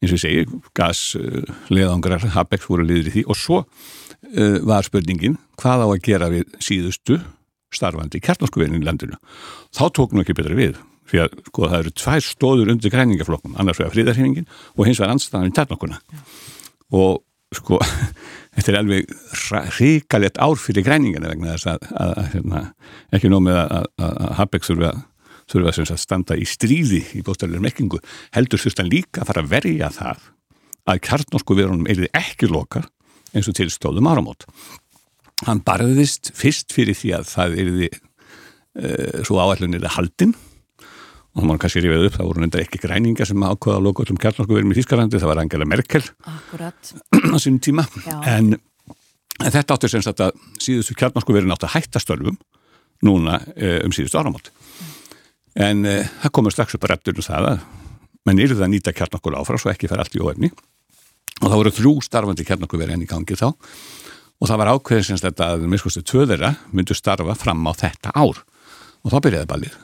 eins og ég segi, gasleðangrar uh, Habeck voru liður í því og svo uh, var spurningin hvað á að gera við síðustu starfandi kjartnorskuveinin í landinu. Þá tók nú ekki betra við því að sko, það eru tvær stóður undir græningaflokkum, annars vegar fríðarhefingin og hins vegar anstæðan í kjartnorkuna og sko þetta er alveg hrikalett ár fyrir græningana vegna þess að, að, að hérna, ekki nómið að, að Habeck þurfa að þurfa sem sagt standa í stríði í bóstæðilega mekkingu, heldur þurft hann líka að fara að verja það að kjartnorsku verunum erði ekki lokar eins og tilstóðum áramót. Hann barðist fyrst fyrir því að það erði uh, svo áallunir að haldin. Og hann var kannski rífið upp, það voru nefndar ekki græninga sem ákvaða að loka öllum kjartnorsku verunum í Þískarlandi, það var Angela Merkel Akkurat. á sínum tíma. En, en þetta áttur sem sagt að síðustu kjartnorsku verun átt að hætta stölvum núna uh, um síðustu áramót en uh, það komur strax upp að reptur um það að menn eru það að nýta kjarnakul áfram svo ekki fara allt í óefni. Og það voru þrjú starfandi kjarnakul verið enn í gangi þá. Og það var ákveðin sem þetta að miskustu tvöðera myndu starfa fram á þetta ár. Og þá byrjaði ballið.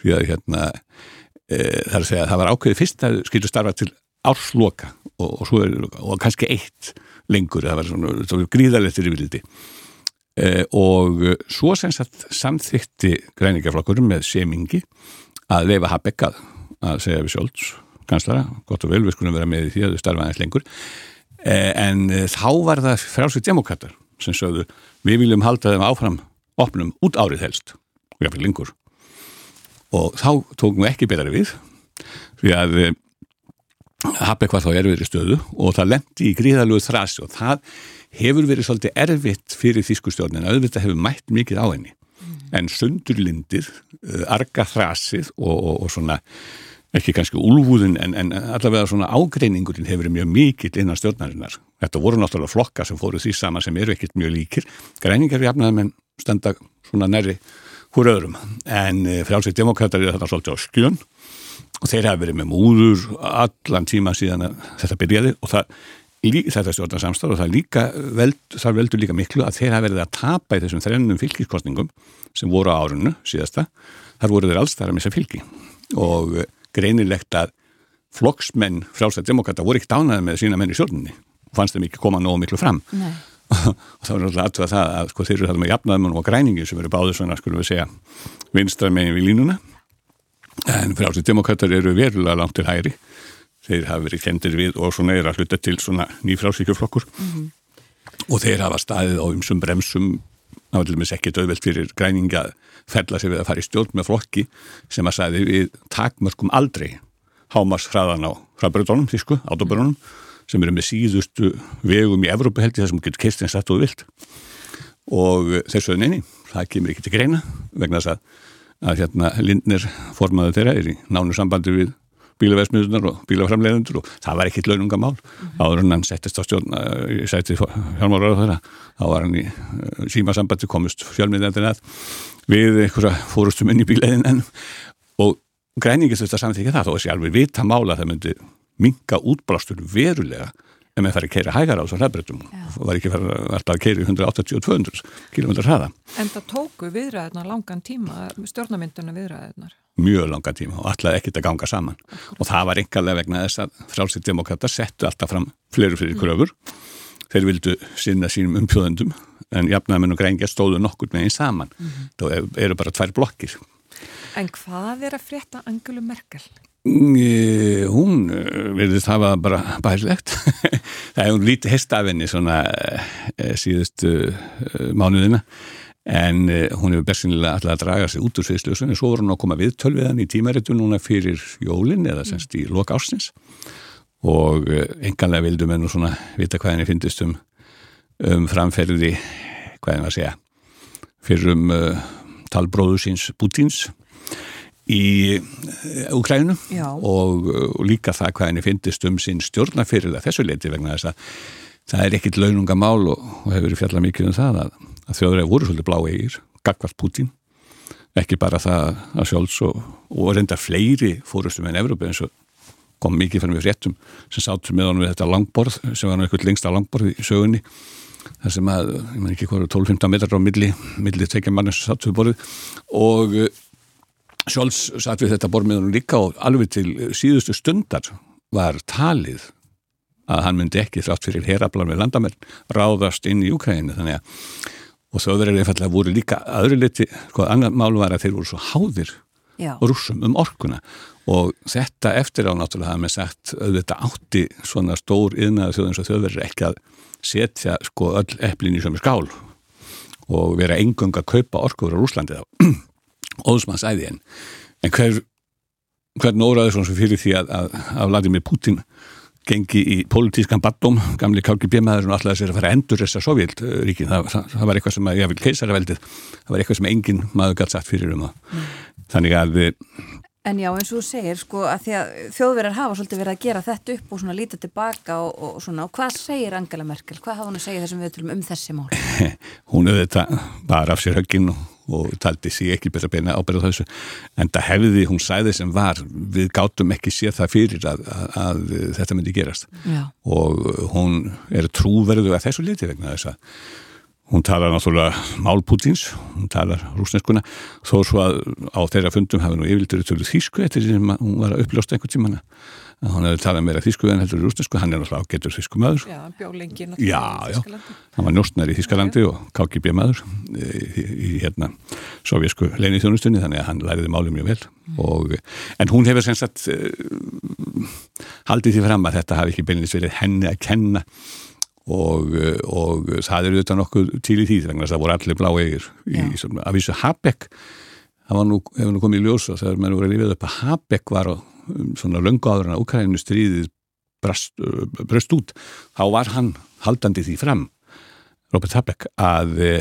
Því að hérna e, það er að segja að það var ákveðið fyrst að skilju starfa til ársloka. Og, og, er, og kannski eitt lengur það var svona, svona gríðarlettir yfirliti. e, og svo sem sagt samþykti græningaflokkur með semingi að leifa Habeck að, að segja við sjálfs kanslara, gott og vel, við skulum vera með í því að þau starfa aðeins lengur. Eh, en eh, þá var það frálsveit demokrater sem sögðu, við viljum halda þeim áfram opnum út árið helst og jáfnveg lengur. Og þá tókum við ekki betari við því að eh, Habeck var þá erfiðri stöðu og það lendi í gríðalögu þrasi og það hefur verið svolítið erfitt fyrir þýskustjórnin að auðvitað hefur mætt mikið á henni. En sundurlindir, uh, arga þrasið og, og, og svona ekki kannski úlvúðin en, en allavega svona ágreiningurinn hefur mjög mikill innan stjórnarinnar. Þetta voru náttúrulega flokka sem fóru því sama sem eru ekkert mjög líkir. Græningar við afnaðum en stenda svona næri húr öðrum. En uh, frálsveit demokrater er þetta svolítið á skjön. Og þeir hafa verið með múður allan tíma síðan þetta byrjaði. Og það þetta stjórnarsamstarf og það, líka, veld, það veldur líka miklu að þeir hafa verið að tapa í þessum þrennum fylgiskostningum sem voru á árunnu síðasta, þar voru þeir alls þar að missa fylgi. Og greinilegt að flokksmenn frálstæð demokrata voru ekki dánaði með sína menn í sjálfninni og fannst þeim ekki koma nógu miklu fram. Og þá er alltaf aðtöða það að sko, þeir eru það með jafnaðum og græningi sem eru báður svona, skulum við segja, vinstra megin við línuna. En frálsið demokrater eru verulega langt til hægri þeir hafa verið kendir við og svona er að hluta til svona nýfrálsíkjuflokkur mm. og þeir hafa staðið á umsum bremsum til dæmis ekki döðveld fyrir græninga ferla sig við að fara í stjórn með flokki sem að sagði við takmörkum aldrei hámas hraðan á hraðbröðunum, þísku, átóbröðunum sem eru með síðustu vegum í Evrópu held ég það sem getur kist eins þetta og vilt og þessu neini, það kemur ekki til greina vegna þess að, að hérna Lindner formaði þeirra er í nánu sambandi við bílaversmiðunar og bílaframlegundur og það var ekkit launungamál áður en hann settist á stjórn í sæti hjálmáraður þeirra þá var hann í uh, símasambandi komist fjölmiðendin að við fórustum inn í bíleðin en og græningist þetta samþykja það þó að sé alveg vita mála það myndi minga útblástur verulega ef maður fær að keira hægar á þessu hraðbreytum og var ekki alltaf að keira í 180-200 km hraða. En það tóku viðræðina langan tíma, stjórnamynduna viðræðinar? Mjög langan tíma og alltaf ekkert að ganga saman og það var einhverlega vegna þess að frálsið demokrata settu alltaf fram fleiri fyrir kröfur. Þeir vildu sinna sínum umpjóðendum en jafnæðamenn og grænja stóðu nokkur með einn saman. Mm -hmm. Það eru bara tvær blokkir. En hvað er að frétta Angelu Merkel? Mm, hún eh, verðist hafa bara bærilegt það er hún lítið hestafinni svona e, síðustu e, mánuðina en e, hún hefur bersinlega alltaf að draga sig út úr sviðsljósun en svo voru hún að koma við tölviðan í tímaritu núna fyrir jólin eða semst í loka ársins. Og enganlega vildum nú svona vita hvað henni finnist um, um framferði hvað henni að segja fyrir um talbróðu síns Putins í Ukrænum eh, og, og líka það hvað henni finnist um sín stjórnafyrirlega þessu leiti vegna þess að það er ekkit launungamál og, og hefur fjallað mikið um það að, að þjóður hefur voru svolítið blá eigir, gagvart Putin ekki bara það að sjálfs og, og reyndar fleiri fórustum en Evrópi eins og kom mikið fyrir við fréttum sem sátum með honum við þetta langborð sem var náttúrulega lengsta langborð í sögunni þar sem að, ég menn ekki hvað 12-15 metrar á milli, milli tekja mann sem sátum við borðið. Og Sjóls satt við þetta bormiðunum líka og alveg til síðustu stundar var talið að hann myndi ekki þrátt fyrir herablan við landamenn ráðast inn í Ukraínu þannig að og þauður er einfallega voru líka öðru liti, sko annar mál var að þeir voru svo háðir Já. og rúsum um orkuna. Og þetta eftir á náttúrulega hafa með sagt auðvitað átti svona stór yðnaðu þjóðins og þau verður ekki að setja sko öll eplin í sömu skál og vera engung að kaupa orkuður á Rúslandi þá. Óðsmanns æði en, en hver, hvern óraður svona fyrir því að, að, að Vladimir Putin gengi í politískan baddóm, gamli KGB-maður og alltaf þess að fara að endur þessa sovjelríkin, það, það, það var eitthvað sem að, ég vil keisaraveldið, það var eitthvað sem engin maður gætt sagt fyrir um það. Mm. Þannig að En já, eins og þú segir, sko, að því að þjóðverðar hafa svolítið verið að gera þetta upp og svona lítið tilbaka og, og svona, og hvað segir Angela Merkel? Hvað hafa hún að segja þessum viðtölum um þessi mál? hún auðvitað bara af sér höggin og, og taldi sér ekki betra beina ábyrða þessu, en það hefði hún sæði sem var, við gátum ekki séð það fyrir að, að, að þetta myndi gerast. Já. og hún er trúverðu að þessu liti vegna þess að Hún talar náttúrulega mál Pútins, hún talar rúsneskuna, þó svo að á þeirra fundum hafi nú yfirldur tölu þýsku eftir því sem hún var að uppljósta einhvern tíman hann hefði talað meira þýsku en heldur rúsnesku, hann er náttúrulega ágetur þýsku maður. Já, hann bjó lengi náttúrulega í Þýskalandi. Já, hann var njóstnar í Þýskalandi og KGB maður í, í, í hérna sovjasku leinið þjónustunni þannig að hann læriði málið mjög vel mm. og, en hún hefur semst að uh, haldið því fram að þetta hafi ekki beinilist verið henni að kenna og, og það eru auðvitað nokkuð til í því þannig að það voru allir blá eigir af þessu Habeck það nú, hefur nú komið í ljósa þegar maður voru að lifið upp að Habeck var um, svona löngu áður en að Ukraínu stríðið brast, bröst út þá var hann haldandi því fram Robert Habeck að e,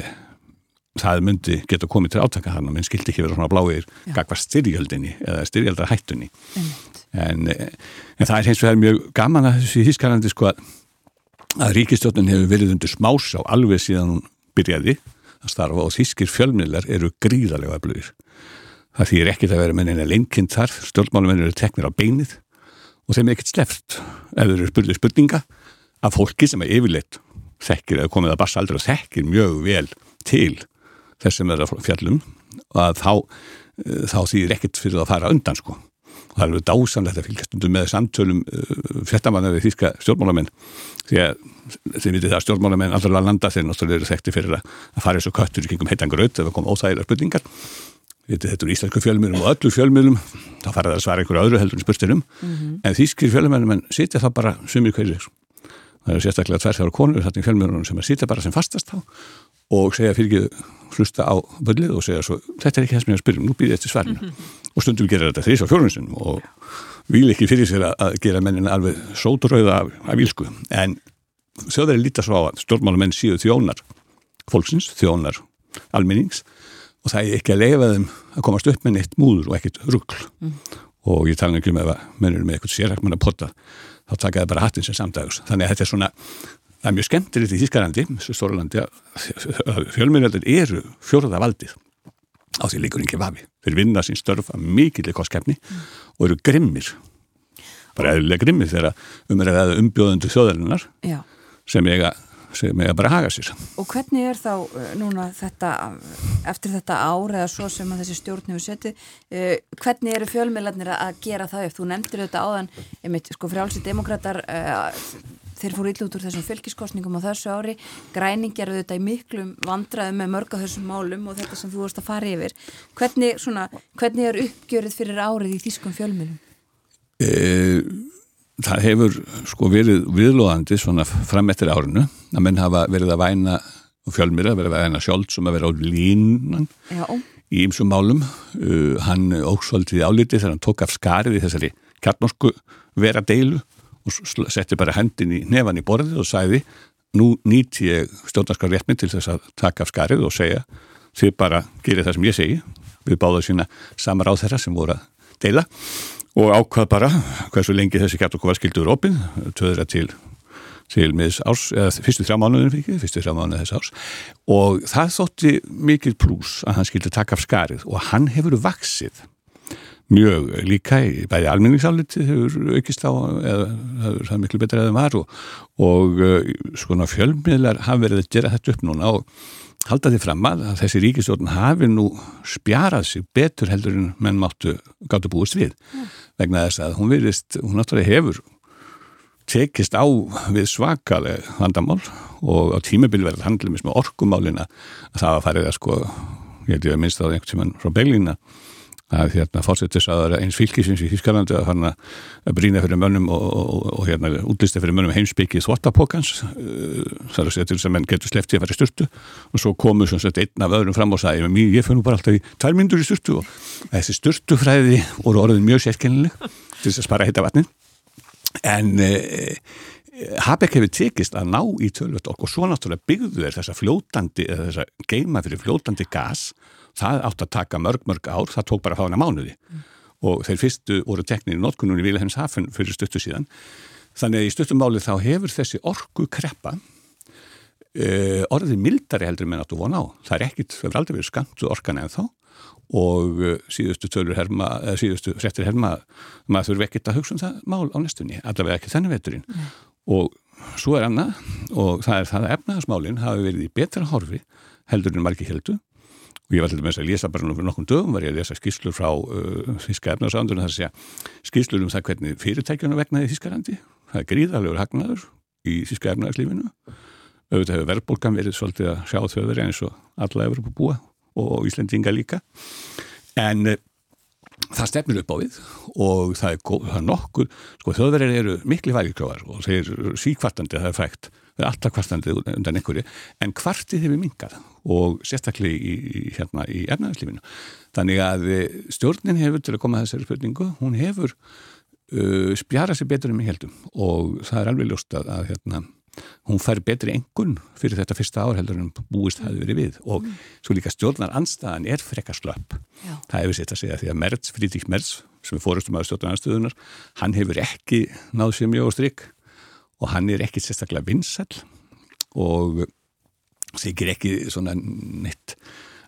það myndi geta komið til átaka hann og minn skildi ekki vera svona bláir gagvar styrjöldinni eða styrjöldarhættunni en, e, en það er hins vegar mjög gaman að þessi hískalandi sko að að ríkistjónin hefur verið undir smás á alveg síðan hún byrjaði að starfa og þýskir fjölmiðlar eru gríðarlega öflugir. Það þýr ekkert að vera með neina lengind þar, stjórnmálumennir eru teknir á beinið og þeim er ekkert sleft ef þeir eru spurðið spurninga af fólki sem er yfirleitt þekkir eða komið að bassa aldrei og þekkir mjög vel til þessum er að fjallum og að þá, eh, þá þýr ekkert fyrir að fara undan sko. Og það er alveg dásamlegt að fylgja stundum með samtölum uh, fjartamanna við þýska stjórnmálamenn því að þið vitið það stjórnmálamenn allra landa þeir náttúrulega eru þekkti fyrir að fara eins og köttur í kringum heitangur auð Þetta er íslensku fjölmiðlum og öllu fjölmiðlum, þá fara það að svara einhverju öðru heldur en spurstinum, mm -hmm. en þýskir fjölmiðlum sitja það bara sumir hverjir. Það er sérstaklega tverðþjára konur þetta í fjölmiðlunum sem sitja bara sem fastast þá og segja fyrir ekki hlusta á böllið og segja svo, þetta er ekki það sem ég er að spyrja, nú býðið þetta svarinu. Mm -hmm. Og stundum gerir þetta þrís á fjölmiðlunum og vil ekki fyrir sér að gera mennin alveg sóturauða af, af vilsku. En þjóðar er lítið svo á að stjórnmálumenn síðu þjónar, fólksins, þjónar, almennings og það er ekki að leifa þeim að komast upp með neitt múður og ekkert ruggl mm. og ég tala ekki um að mennur með eitthvað sérhækman að potta þá taka það bara hattin sem samdags. Þannig að þetta er svona, það er mjög skemmtilegt í Þískarlandi, þessu stórlandi að fjölmjörnveldur eru fjóraða valdið. Á því líkur ekki vafi. Þeir vinna sín störf að mikilvæg kostkefni mm. og eru grimmir. Bara eðlulega grimmir þegar umræðaðu umbjóðundu þjóðarinnar sem eiga sem er bara að haga sér. Og hvernig er þá uh, núna þetta, eftir þetta ár eða svo sem að þessi stjórn hefur setið, uh, hvernig eru fjölmiðlarnir að gera það upp? Þú nefndir þetta áðan, einmitt, sko frjálsið demokrater, uh, þeir fóru illa út úr þessum fylgiskostningum á þessu ári, græning gerðu þetta í miklum vandraðum með mörg af þessum málum og þetta sem þú vorust að fara yfir. Hvernig, svona, hvernig er uppgjörið fyrir árið í þýskum fjölmiðlum? Eða það hefur sko verið viðlóðandi svona fram eftir árinu að menn hafa verið að væna fjölmýra, verið að væna sjóld sem að vera á línan Já. í ymsum málum. Uh, hann ósvöldið álítið þegar hann tók af skarið í þessari kjartnorsku vera deilu og setti bara hendin í nefan í borðið og sæði nú nýtt ég stjórnarskar réttminn til þess að taka af skarið og segja þið bara gerir það sem ég segi. Við báðum sína samar á þeirra sem voru að deila og ákvað bara hversu lengi þessi kjartokofa skildur opinn, töðra til til árs, eða fyrstu þrjá mánuðin fyrir, fyrstu þrjá mánuðin þess árs. Og það þótti mikil pluss að hann skildi taka af skarið. Og hann hefur vaksið mjög líka í bæði almenningsáliti hefur aukist á eða það er miklu betra eða var. Og, og svona fjölmiðlar hafa verið að gera þetta upp núna og halda því fram að þessi ríkistjórn hafi nú spjarað sig betur heldur en menn máttu gáttu búist við. Mm. Vegna þess að hún virðist, hún náttúrulega hefur tekist á við svakaleg vandamál og á tímabil verður handlum með orkumálina að það var farið að sko, ég held ég að minnst á einhvern tíman frá Beglína að hérna fórsetis að eins fylgisins í Þískalandi að hann að brína fyrir mönnum og, og, og hérna útlista fyrir mönnum heimsbyggið þvóttapokans uh, þar að segja til þess að menn getur sleftið að fara í styrtu og svo komu svo sett einn af öðrum fram og sagði ég fyrir nú bara alltaf í tværmyndur í styrtu og þessi styrtufræði voru orðin mjög sérkennileg til þess að spara heita vatnin en eh, Habeck hefur tekist að ná í tölvöld okkur. Svo náttúrulega byggðu þeir þessa fljótandi eða þessa geima fyrir fljótandi gas það átt að taka mörg, mörg ár, það tók bara fána mánuði. Mm. og þeir fyrstu voru teknir í notkunnunni Vilhelms Hafen fyrir stuttu síðan. Þannig að í stuttum máli þá hefur þessi orgu kreppa uh, orðið mildari heldur með náttúru von á. Það er ekkit, það hefur aldrei verið skamtu orkan en þá og uh, síðustu tölur herma, eða síðustu frettir herma maður þurfi ekkit að hugsa um það mál á næstunni allavega ekki þennan veturinn. Mm. og svo er annað og það er það að efnaðasmálinn hafi verið í betra horfi heldur en margi heldu og ég var til dæmis að lesa bara nokkur nokkur dögum var ég að lesa skýrslur frá uh, Þíska efnaðsándunum þar að segja skýrslur um það hvernig fyrirtækjuna vegnaði Þískarandi það er gríðarlegur hagnaður í Þíska efnaðarslífinu auðvitað hefur verðbólgan verið svolítið að sjá þauður eins og alla hefur búið og Íslandinga líka. En uh, það stefnir upp á við og það er, það er nokkur sko þauðverðir eru miklu vægikráðar og þeir síkvartandi að það er fægt það er alltaf kvartandi undan einhverju en kvartið hefur mingað og sérstaklega í, hérna, í ernaðarslífinu. Þannig að eh, stjórnin hefur til að koma að þessari spurningu, hún hefur uh, spjara sér betur um í heldum og það er alveg ljóst að, að hérna, hún fær betri engun fyrir þetta fyrsta ár heldur en búist hafi verið við og mm. svo líka stjórnar anstæðan er frekar slöpp. Já. Það hefur sett að segja því að Merz, Frídík Merz, sem er fórustum að stjórnar anstöðunar, hann hefur ekki náð sér mjög á strikk og hann er ekki sérstaklega vinsall og þykir ekki svona neitt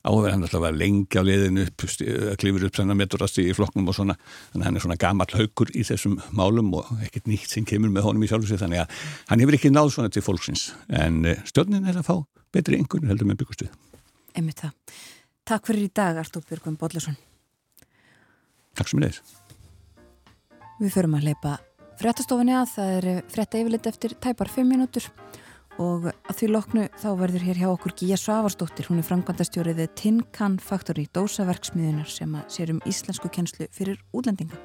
áverð hann alltaf að lengja á liðinu upp, klifur upp svona meturast í flokknum og svona, þannig að hann er svona gammal haugur í þessum málum og ekkert nýtt sem kemur með honum í sjálf og sig, þannig að hann hefur ekki náð svona til fólksins, en eh, stjórnin er að fá betri einhvern heldur með byggustuð Emið það. Takk fyrir í dag Artúr Björgum Bodlason Takk sem leiðis Við förum að leipa frettastofinni að það er fretta yfirleitt eftir tæpar 5 minútur og að því loknu þá verður hér hjá okkur Gíja Svavarsdóttir, hún er framkvæmdastjóriðið Tin Can Factory, dósaverksmiðunar sem að sér um íslensku kjenslu fyrir útlendinga.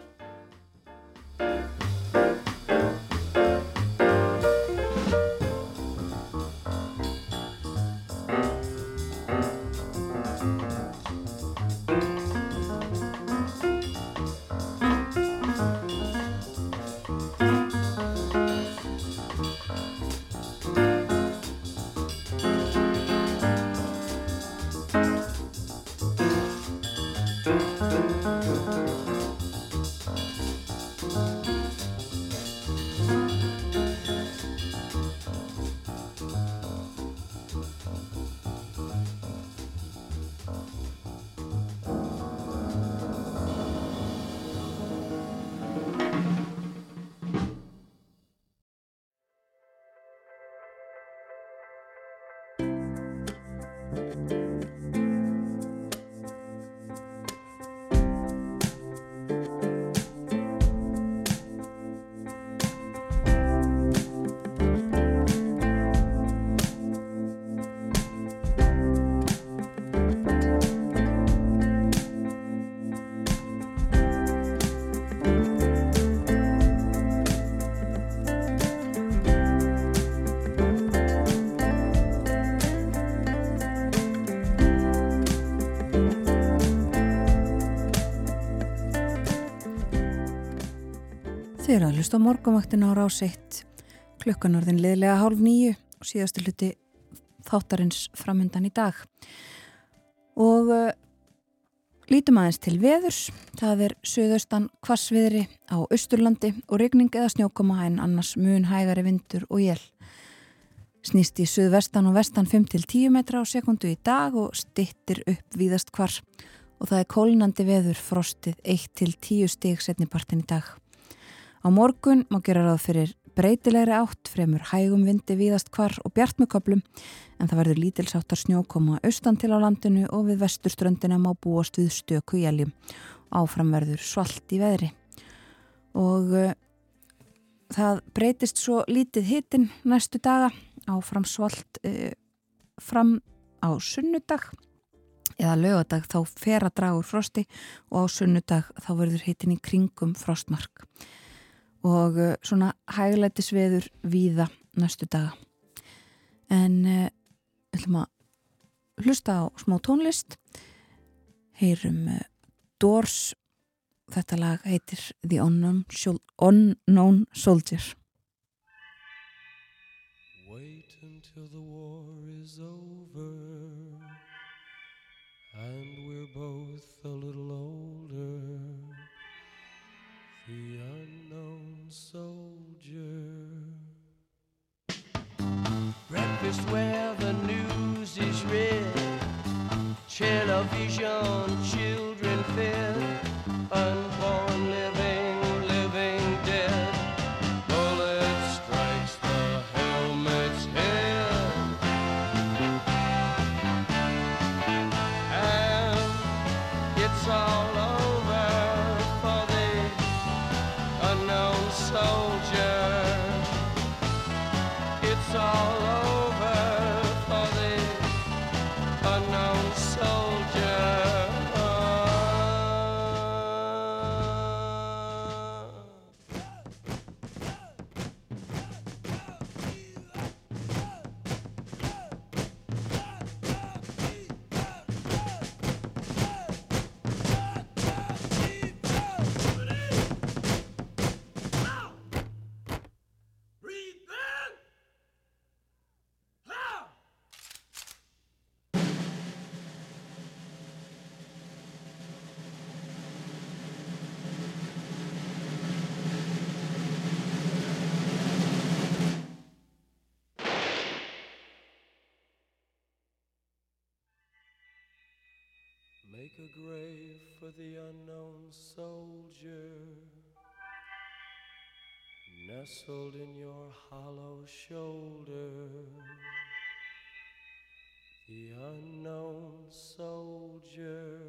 Þið eru að hlusta á morgumvaktin á rás 1 klukkan orðin liðlega hálf nýju og síðastu hluti þáttarins framöndan í dag. Og uh, lítum aðeins til veðurs. Það er söðaustan kvassviðri á Östurlandi og regning eða snjókoma en annars mun hægari vindur og jél. Snýst í söðvestan og vestan 5-10 metra á sekundu í dag og stittir upp víðast hvar. Og það er kólnandi veður frostið 1-10 stig setnipartin í dag. Á morgun má gera ráð fyrir breytilegri átt fremur hægum vindi víðast hvar og bjart með köplum en það verður lítilsáttar snjókoma austan til á landinu og við vesturströndina má búast við stöku jæljum. Áfram verður svalt í veðri. Og uh, það breytist svo lítið hitin næstu daga áfram svalt uh, fram á sunnudag eða lögadag þá fer að draga úr frosti og á sunnudag þá verður hitin í kringum frostmark og uh, svona hæglætis veður víða næstu daga. En uh, ætlum að hlusta á smá tónlist. Heyrum uh, Doors. Þetta lag heitir The Unknown, Unknown Soldier. Wait until the war is over and we're both a little older Breakfast where the news is read. Television, children fed Make a grave for the unknown soldier nestled in your hollow shoulder. The unknown soldier.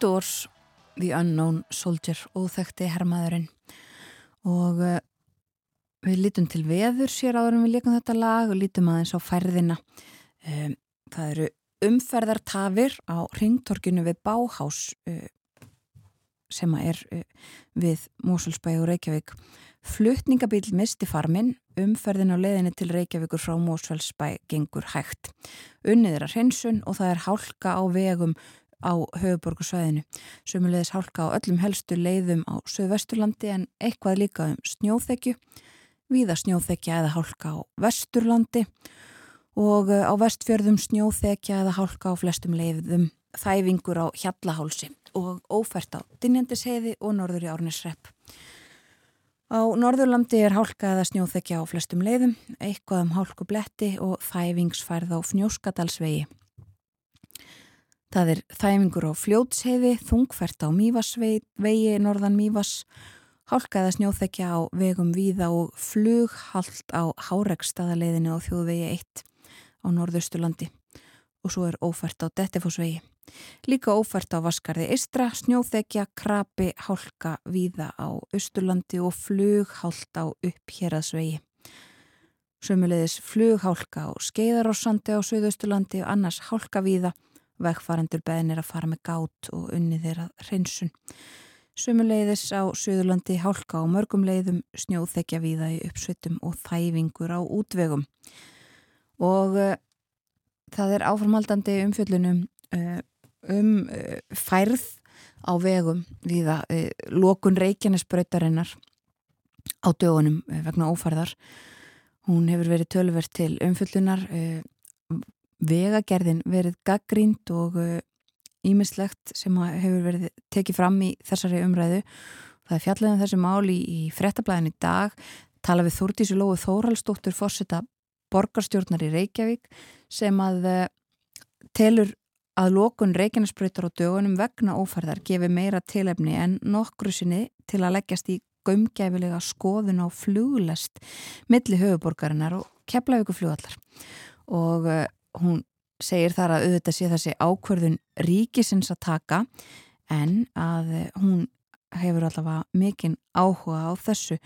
Doors, The Unknown Soldier, óþekti hermaðurinn og uh, við lítum til veður sér áður en við líkum þetta lag og lítum aðeins á færðina. Um, það eru umferðartafir á ringtorkinu við Báhás uh, sem er uh, við Mósulsbæ og Reykjavík. Flutningabíl misti farminn, umferðin á leiðinni til Reykjavíkur frá Mósfellsbæ gengur hægt. Unnið að hreinsun og það er hálka á vegum á höfuborgarsvæðinu. Sumulegis hálka á öllum helstu leiðum á Suðvesturlandi en eitthvað líka um snjóþekju, víða snjóþekja eða hálka á Vesturlandi og eh, á vestfjörðum snjóþekja eða hálka á flestum leiðum þæfingur á Hjallahálsi og ófært á Dinjandisheiði og norður í Árnisrepp. Á Norðurlandi er hálka eða snjóþekja á flestum leiðum, eitthvað um hálku bletti og þæfingsfærð á Fnjóskadalsvegi. Það er þæfingur á fljótsheiði, þungfært á Mývasvegi, norðan Mývas, hálka eða snjóþekja á vegum víða og flughalt á Háregstaðaleiðinu á þjóðvegi 1 á Norðausturlandi og svo er ófært á Dettifossvegi. Líka ófært á Vaskarði Istra, snjóþekja, krapi, hálka víða á Östurlandi og flughalt á upphjeraðsvegi. Sömulegis flughálka á Skeiðarósandi á Suðausturlandi og annars hálka víða vegfarendur beðinir að fara með gát og unnið þeirra hreinsun. Sumuleiðis á Suðurlandi hálka á mörgum leiðum, snjóþekja víða í uppsveitum og þæfingur á útvegum. Og uh, það er áframhaldandi umfjöllunum uh, um uh, færð á vegum víða lokun Reykjanesbrautarinnar á dögunum vegna ófærðar. Hún hefur verið tölverð til umfjöllunar vegagerðin verið gaggrínd og ímislegt sem hefur verið tekið fram í þessari umræðu. Það er fjallega um þessi mál í, í frettablaðin í dag, tala við Þúrdísu Lóðu Þóraldsdóttur fórseta borgarstjórnar í Reykjavík sem að telur að lokun Reykjanesbröytar á dögunum vegna ófærðar gefi meira tilefni en nokkru sinni til að leggjast í gaumgæfilega skoðun á fluglest milli höfuborgarinnar og keflavíku flugallar og hún segir þar að auðvitað sé þessi ákverðun ríkisins að taka en að hún hefur allavega mikinn áhuga á þessu.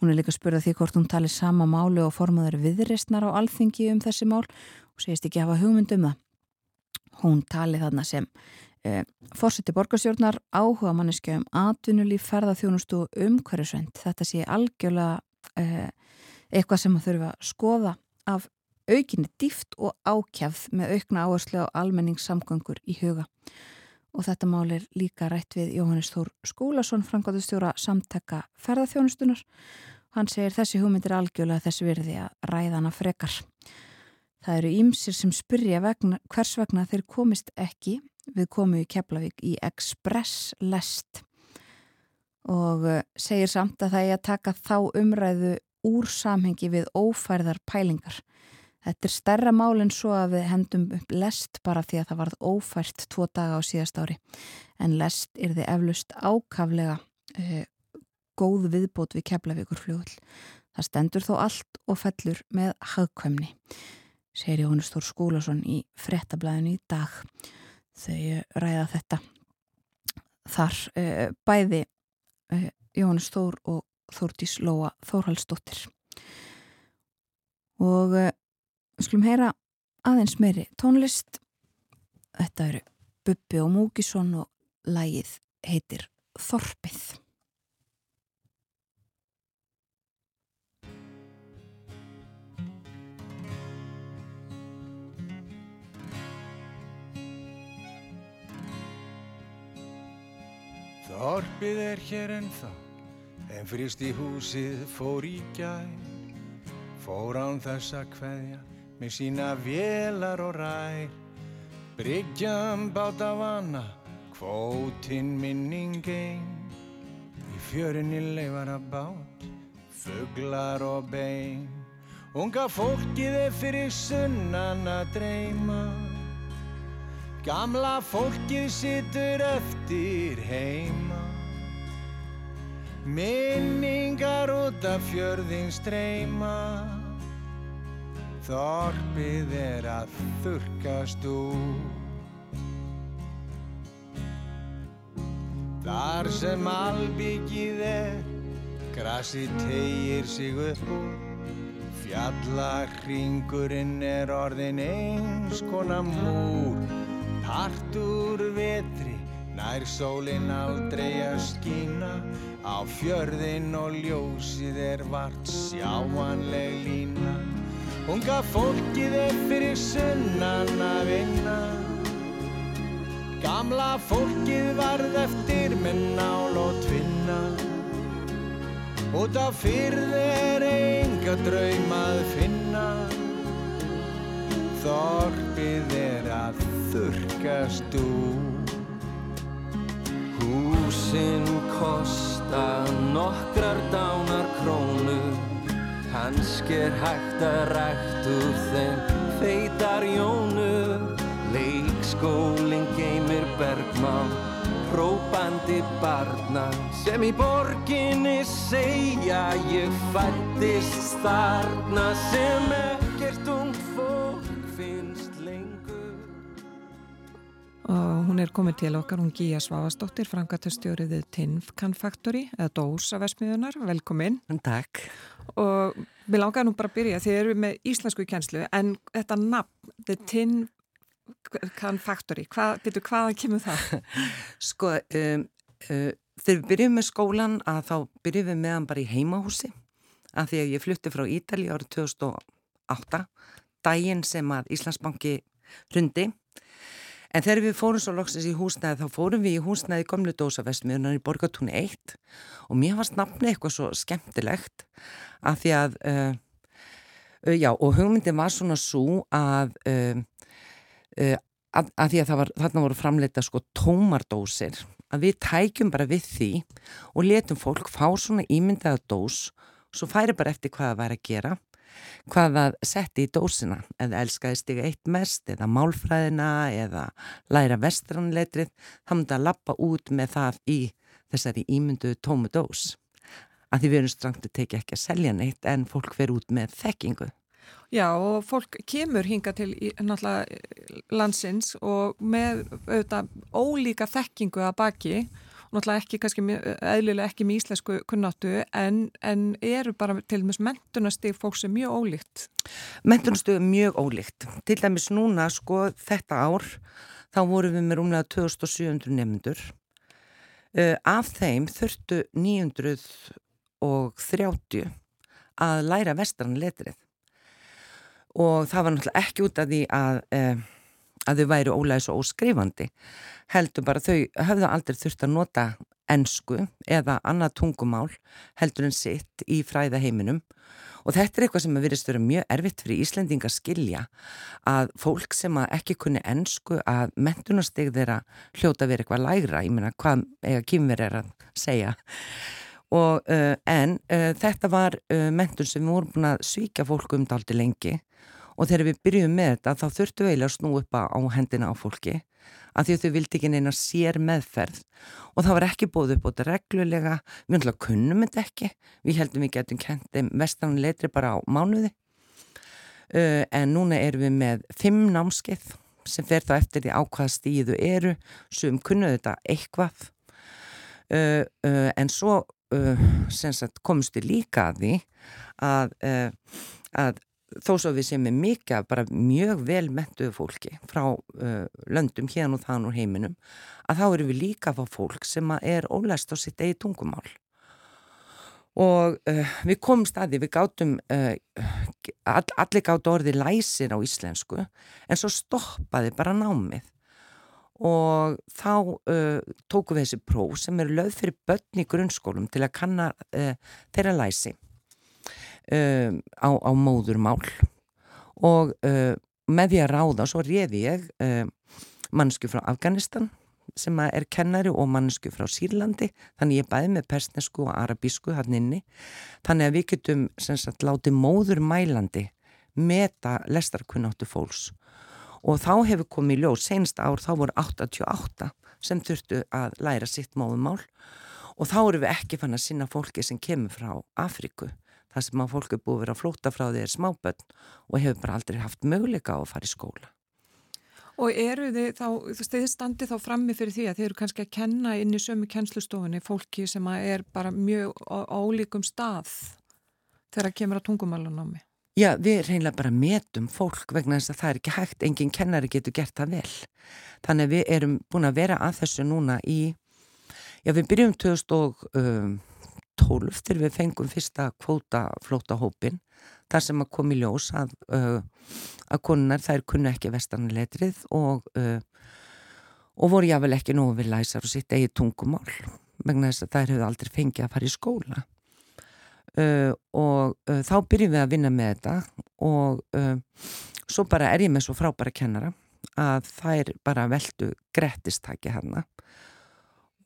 Hún er líka að spyrja því hvort hún tali sama málu og formaður viðristnar á alþingi um þessi mál og segist ekki hafa hugmynd um það. Hún tali þarna sem eh, fórseti borgarstjórnar áhuga manneskja um atvinnulíf, ferðarþjónustu umhverjusvend. Þetta sé algjörlega eh, eitthvað sem að þurfa að skoða af aukinni dýft og ákjafð með aukna áherslu á almenningssamgöngur í huga. Og þetta mál er líka rætt við Jóhannes Þór Skúlason, frangotustjóra samtaka ferðarþjónustunar. Hann segir þessi hugmyndir algjörlega þessi virði að ræðana frekar. Það eru ímsir sem spyrja vegna, hvers vegna þeir komist ekki við komu í Keflavík í Express Lest og eh, segir samt að það er að taka þá umræðu úr samhengi við ófærðar pælingar. Þetta er stærra mál en svo að við hendum upp lest bara því að það varð ófært tvo daga á síðast ári. En lest er þið eflust ákaflega eh, góð viðbót við keflavíkur fljóðl. Það stendur þó allt og fellur með hagkvæmni, segir Jóhannes Þór Skúlason í frettablaðinu í dag. Þau ræða þetta þar eh, bæði eh, Jóhannes Þór og Þórdís Lóa Þórhaldsdóttir. Og Við skulum heyra aðeins meiri tónlist. Þetta eru Bubbi og Múkisson og lægið heitir Þorpið. Þorpið er hér ennþá, en frist í húsið fór í gæ, fór án þess að hverja með sína vélar og rær Bryggjan báta vana, kvótinn minning einn Í fjörinni leifar að bát, fugglar og bein. Unga fólkið er fyrir sunnan að dreyma. Gamla fólkið situr eftir heima. Minningar út af fjörðin streyma Þorpið er að þurkast úr Þar sem albyggið er, grassi tegir sig upp úr. Fjallahringurinn er orðin eins konar múr. Partur vetri, nær sólinn aldrei að skína. Á fjörðin og ljósið er vart sjáanleg lína. Unga fólkið er fyrir sunnan að vinna. Gamla fólkið varð eftir með nál og tvinna. Út af fyrð er enga draum að finna. Þorpið er að þurkast úr. Húsin kosta nokkrar dánar krónur Kannski er hægt að rækt úr þeim feitar jónur Leikskólinn geymir bergmál Rópandi barna sem í borginni segja Ég fættist þarna sem ekkert og hún er komin til okkar, hún Gíja Svavastóttir, frangatastjórið við Tinfkan Factory, eða Dósa Vesmiðunar, velkomin. Takk. Og við langaðum nú bara að byrja, þið eru með íslensku kjenslu, en þetta nafn, The Tinfkan Factory, hvað, byrju, hvaðan kemur það? Sko, um, uh, þegar við byrjum með skólan að þá byrjum við með hann bara í heimahúsi að því að ég flutti frá Ítali árið 2008, daginn sem að Íslandsbanki hrundi En þegar við fórum svo loksins í húsnæði þá fórum við í húsnæði gamlu dósavestmiðunar í Borgatún 1 og mér varst nafni eitthvað svo skemmtilegt að því að, uh, uh, já og hugmyndin var svona svo að, uh, að, að því að var, þarna voru framleita sko tómardósir að við tækjum bara við því og letum fólk fá svona ímyndaða dós svo færi bara eftir hvað það væri að gera hvað það setti í dósina. Eða elskaði stiga eitt mest eða málfræðina eða læra vestranleitrið þá myndi að lappa út með það í þessari ímyndu tómu dós. Að því við erum strangt að tekja ekki að selja neitt en fólk fer út með þekkingu. Já og fólk kemur hinga til náttúrulega landsins og með auðvitað ólíka þekkingu að baki og náttúrulega ekki kannski eðlilega ekki með íslensku kunnáttu en, en eru bara til dæmis mentunastig fólk sem mjög ólíkt. Mentunastig er mjög ólíkt. Til dæmis núna sko þetta ár þá vorum við með rúmlega 2700 nefndur. Uh, af þeim þurftu 930 að læra vestran letrið og það var náttúrulega ekki út af því að, uh, að þau væri ólæðis og óskrifandi. Heldur bara þau höfðu aldrei þurft að nota ennsku eða annað tungumál heldur en sitt í fræðaheiminum. Og þetta er eitthvað sem að virðist vera mjög erfitt fyrir Íslendinga skilja að fólk sem að ekki kunni ennsku að mentunasteg þeirra hljóta verið eitthvað lægra, ég meina hvað eiga kýmver er að segja? Og uh, en uh, þetta var uh, mentun sem við vorum búin að svíkja fólku um daldi lengi og þegar við byrjuðum með þetta þá þurftu eiginlega að snú upp á hendina á fólki að því að þau vildi ekki neina sér meðferð og það var ekki bóð upp á þetta reglulega, við náttúrulega kunnum þetta ekki, við heldum við getum kentum vestan letri bara á mánuði. Uh, en núna erum við með fimm námskeið sem fer þá eftir því á hvaða stíðu eru. Sem kunnuðu þetta eitthvað. Uh, uh, en svo sagt, komst við líka að því að, að þó svo við sem er mikið bara mjög vel mentuðu fólki frá uh, löndum hérna og þann úr heiminum að þá eru við líka að fá fólk sem er ólæst á sitt eigi tungumál. Og uh, við komum staði, við gátum uh, all, allir gátt orði læsir á íslensku en svo stoppaði bara námið. Og þá tókum við þessi próf sem eru löð fyrir börn í grunnskólum til að kanna þeirra læsi um, á, á móðurmál. Og uh, með því að ráða svo réði ég um, mannsku frá Afganistan sem er kennari og mannsku frá Sýrlandi. Þannig ég bæði með persnesku og arabísku hann inni. Þannig að við getum sagt, látið móðurmælandi meta lestarkunnáttu fólks. Og þá hefur komið í ljóð senst ár þá voru 88 sem þurftu að læra sitt móðumál og þá eru við ekki fann að sinna fólki sem kemur frá Afriku það sem að fólk er búið að vera að flóta frá því er smábönn og hefur bara aldrei haft möguleika á að fara í skóla. Og eru þið þá, þið standi þá frammi fyrir því að þið eru kannski að kenna inn í sömu kennslustofunni fólki sem er bara mjög ólíkum stað þegar kemur að tungumálunámi? Já, við reynilega bara metum fólk vegna þess að það er ekki hægt, engin kennari getur gert það vel. Þannig að við erum búin að vera að þessu núna í, já við byrjum 2012 þegar við fengum fyrsta kvótaflótahópin þar sem að kom í ljós að, uh, að konunar þær kunna ekki vestanletrið og, uh, og voru jável ekki nógu við læsar og sitt eigi tungumál vegna þess að þær hefur aldrei fengið að fara í skóla. Uh, og þá byrjum við að vinna með þetta og svo bara er ég með svo frábæra kennara að þær bara veldu grettistaki hérna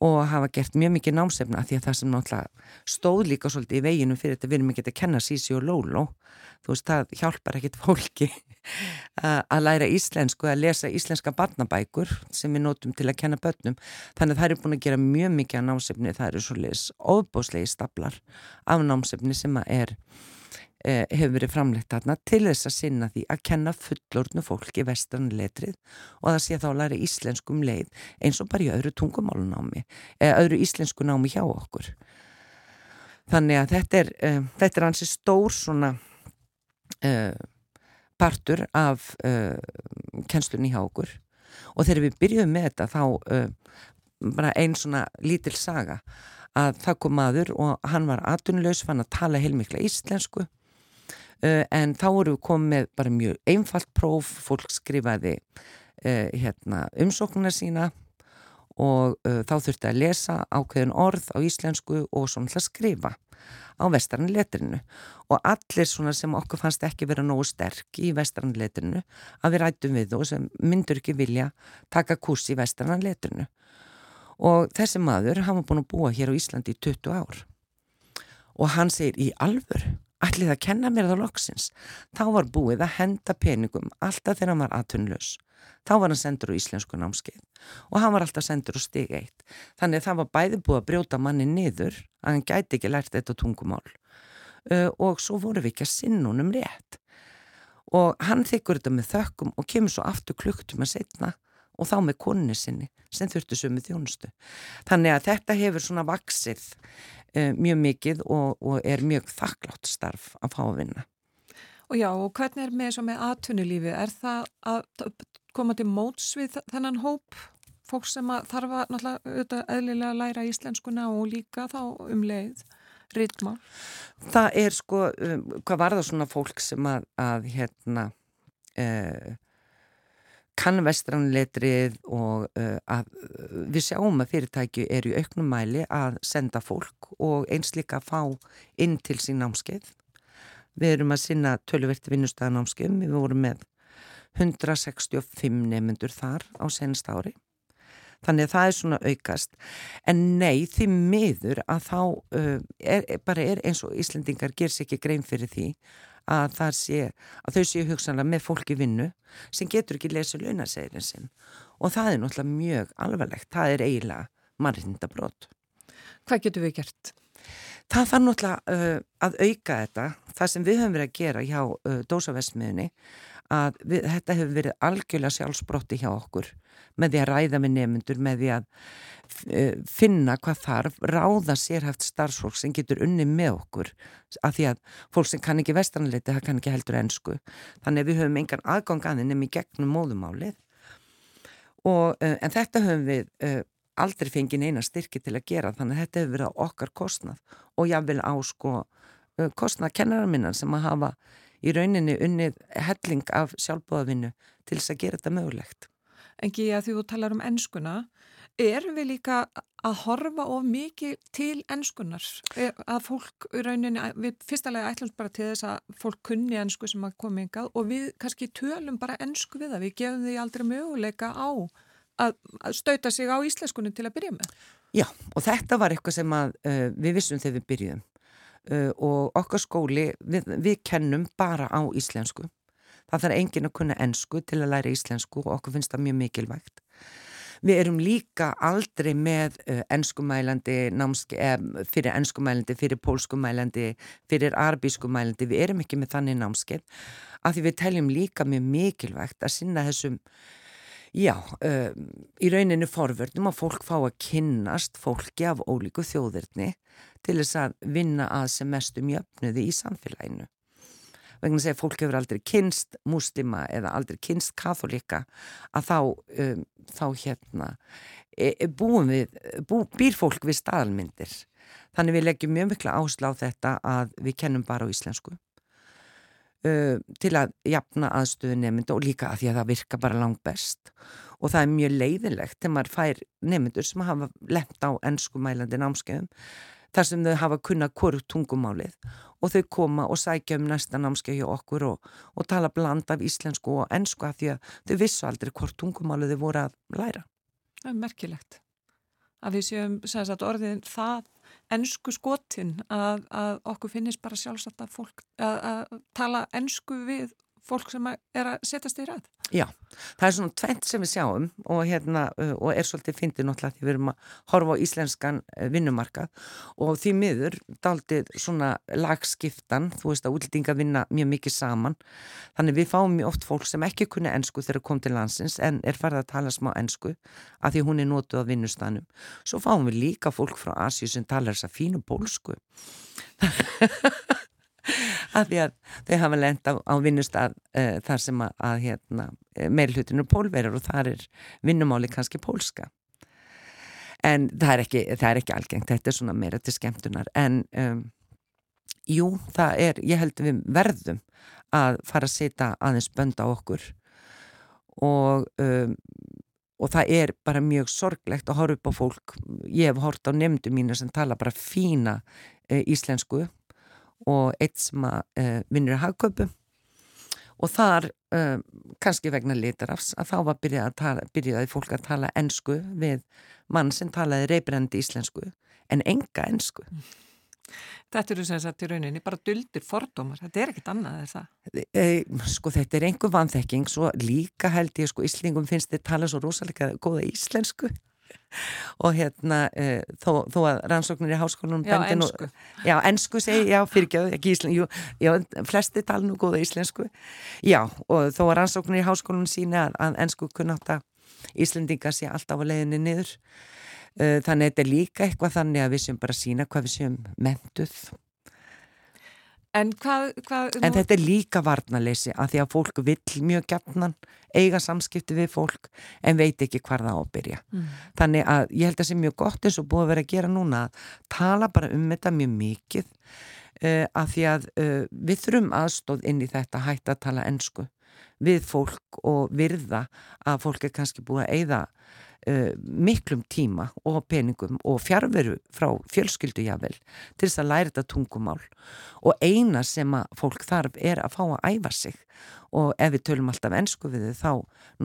og hafa gert mjög mikið námsefna því að það sem náttúrulega stóð líka svolítið í veginu fyrir þetta við erum ekki að kenna Sísi og Lóló. Þú veist það hjálpar ekkit fólki að læra íslensku að lesa íslenska barnabækur sem við notum til að kenna börnum. Þannig að það eru búin að gera mjög mikið af námsefni það eru svolítið óbóslegi staplar af námsefni sem að er eh, hefur verið framleitt þarna til þess að sinna því að kenna fullorðnu fólki vestranletrið og það sé þá að læra íslenskum leið eins og bara í öðru tungumálunámi eða öðru íslensku námi hjá okkur. Þannig að þetta er eh, þetta er hansi stór svona eh, partur af eh, kennslunni hjá okkur. Og þegar við byrjuðum með þetta þá eh, bara einn svona lítil saga að það kom maður og hann var atunlaus, fann að tala heilmikla íslensku en þá voru við komið með bara mjög einfalt próf, fólk skrifaði uh, hérna, umsóknuna sína og uh, þá þurfti að lesa ákveðin orð á íslensku og svona skrifa á vestranletrinu og allir svona sem okkur fannst ekki vera nógu sterk í vestranletrinu að við rættum við og sem myndur ekki vilja taka kurs í vestranletrinu og þessi maður, hann var búin að búa hér á Íslandi í 20 ár. Og hann segir í alfur ætlið að kenna mér það loksins? Þá var búið að henda peningum alltaf þegar hann var aðtunlaus þá var hann sendur á íslensku námskeið. Og hann var alltaf sendur á stig eitt. Þannig að það var bæði búið að brjóta manni niður að hann gæti ekki lært þetta tungumál. Uh, og svo voru við ekki að sinna honum rétt. Og hann þykkur þetta með þökkum og kemur svo aftur klukktum að setna og þá með konni sinni sem þurftu sömu þjónustu. Þannig að þetta hefur svona vaksið uh, mjög mikið og, og er mjög þakklátt starf að fá að vinna. Og já, og hvernig er með, með aðtunulífi? Er það að koma til móts við þennan hóp? Fólk sem þarf að náttúrulega eðlilega læra íslenskuna og líka þá um leið ritma? Það er sko, um, hvað var það svona fólk sem að, að hérna... Uh, kann vestranletrið og uh, að við sjáum að fyrirtæki eru í auknum mæli að senda fólk og eins líka að fá inn til sín námskeið. Við erum að sinna tölverti vinnustæðanámskeið, við vorum með 165 nefnendur þar á senst ári. Þannig að það er svona aukast. En nei, því miður að þá uh, er, bara er eins og Íslendingar ger sér ekki grein fyrir því að það sé, að þau séu hugsanlega með fólki vinnu sem getur ekki lesið launaseilin sinn og það er náttúrulega mjög alvarlegt, það er eiginlega mannrindabrót. Hvað getur við gert? Það þarf náttúrulega uh, að auka þetta, það sem við höfum verið að gera hjá uh, dósavesmiðinni að við, þetta hefur verið algjörlega sjálfsbrotti hjá okkur með því að ræða með nefnundur, með því að uh, finna hvað þarf, ráða sérhæft starfsfólk sem getur unni með okkur að því að fólk sem kann ekki vestanleiti, það kann ekki heldur ennsku. Þannig að við höfum engan aðgang aðeins nefnum í gegnum móðumálið og, uh, en þetta höfum við uh, aldrei fengið neina styrki til að gera þannig að þetta hefur verið á okkar kostnað og jáfnvel á sko kostnað kennaraminnan sem að hafa í rauninni unnið helling af sjálfbóðavinnu til þess að gera þetta mögulegt. En að því þú talar um ennskuna, erum við líka að horfa of mikið til ennskunar? Að fólk í rauninni, við fyrstalega ætlum bara til þess að fólk kunni ennsku sem að koma yngað og við kannski tölum bara ennsku við það, við gefum því aldrei möguleika á að, að stauta sig á íslenskunni til að byrja með. Já, og þetta var eitthvað sem að, uh, við vissum þegar við byrjuðum og okkar skóli, við, við kennum bara á íslensku. Það þarf engin að kunna ennsku til að læra íslensku og okkur finnst það mjög mikilvægt. Við erum líka aldrei með uh, ennskumælandi námski, eh, fyrir ennskumælandi, fyrir pólskumælandi, fyrir arbískumælandi. Við erum ekki með þannig námskeið af því við teljum líka mjög mikilvægt að sinna þessum Já, um, í rauninu forvörnum að fólk fá að kynnast fólki af ólíku þjóðirni til þess að vinna að sem mestum jöfnuði í samfélaginu. Vegna að segja fólk hefur aldrei kynst muslima eða aldrei kynst katholika að þá, um, þá hérna e, e, við, bú, býr fólk við staðalmyndir. Þannig við leggjum mjög mikla áslá þetta að við kennum bara á íslensku uh, til að jafna aðstöðu nefndu og líka að því að það virka bara langt best og það er mjög leiðilegt þegar maður fær nefndur sem hafa lemt á ennskumælandi námskeiðum þar sem þau hafa kunnað hvort tungumálið og þau koma og sækja um næsta námskeið hjá okkur og, og tala bland af íslensku og ennsku að því að þau vissu aldrei hvort tungumálið þau voru að læra. Það er merkilegt að við séum sagt, orðin það ennsku skotin að, að okkur finnist bara sjálfsagt að fólk að, að tala ennsku við fólk sem er að setjast í ræð. Já, það er svona tvent sem við sjáum og, hérna, uh, og er svolítið fyndið náttúrulega því við erum að horfa á íslenskan uh, vinnumarkað og því miður daldið svona lagskiptan, þú veist að útlendinga vinna mjög mikið saman þannig við fáum mjög oft fólk sem ekki kunni ennsku þegar kom til landsins en er farið að tala smá ennsku að því hún er nótuð á vinnustanum. Svo fáum við líka fólk frá Asjú sem talar þess að fínu pólsku af því að þau hafa lend á, á vinnustad uh, þar sem að, að hérna, eh, meilhutinu pólverjar og þar er vinnumáli kannski pólska. En það er ekki, það er ekki algengt, þetta er svona meira til skemmtunar. En um, jú, það er, ég held við verðum að fara að setja aðeins bönd á okkur. Og um, og það er bara mjög sorglegt að horfa upp á fólk. Ég hef hort á nefndu mínu sem tala bara fína e, íslensku og eitt sem að uh, vinnur að hagköpu og þar uh, kannski vegna litarafs að þá var byrjað að tala, byrjaði fólk að tala ennsku við mann sem talaði reybrandi íslensku en enga ennsku Þetta eru sem sagt í rauninni bara duldir fordómar, þetta er ekkit annað er það? E, sko þetta er einhver vanþekking svo líka held ég sko Íslingum finnst þið tala svo rosalega góða íslensku og hérna uh, þó, þó að rannsóknir í háskólanum Já, ennsku Já, ennsku segi, já, fyrirgjöðu, ekki íslensku Já, flesti tala nú góða íslensku. Já, og þó að rannsóknir í háskólanum sína að, að ennsku kunnáta Íslendingar sé alltaf á leiðinni niður. Uh, þannig að þetta er líka eitthvað þannig að við sem bara sína hvað við sem mentuð En, hvað, hvað, en þetta er líka varnaleysi að því að fólk vill mjög gætnan eiga samskipti við fólk en veit ekki hvar það ábyrja. Mm. Þannig að ég held að það sé mjög gott eins og búið að vera að gera núna að tala bara um þetta mjög mikið uh, að því að uh, við þurfum aðstóð inn í þetta hægt að tala ennsku við fólk og virða að fólk er kannski búið að eigða uh, miklum tíma og peningum og fjárveru frá fjölskyldujafel til þess að læra þetta tungumál og eina sem að fólk þarf er að fá að æfa sig og ef við tölum alltaf ennsku við þau þá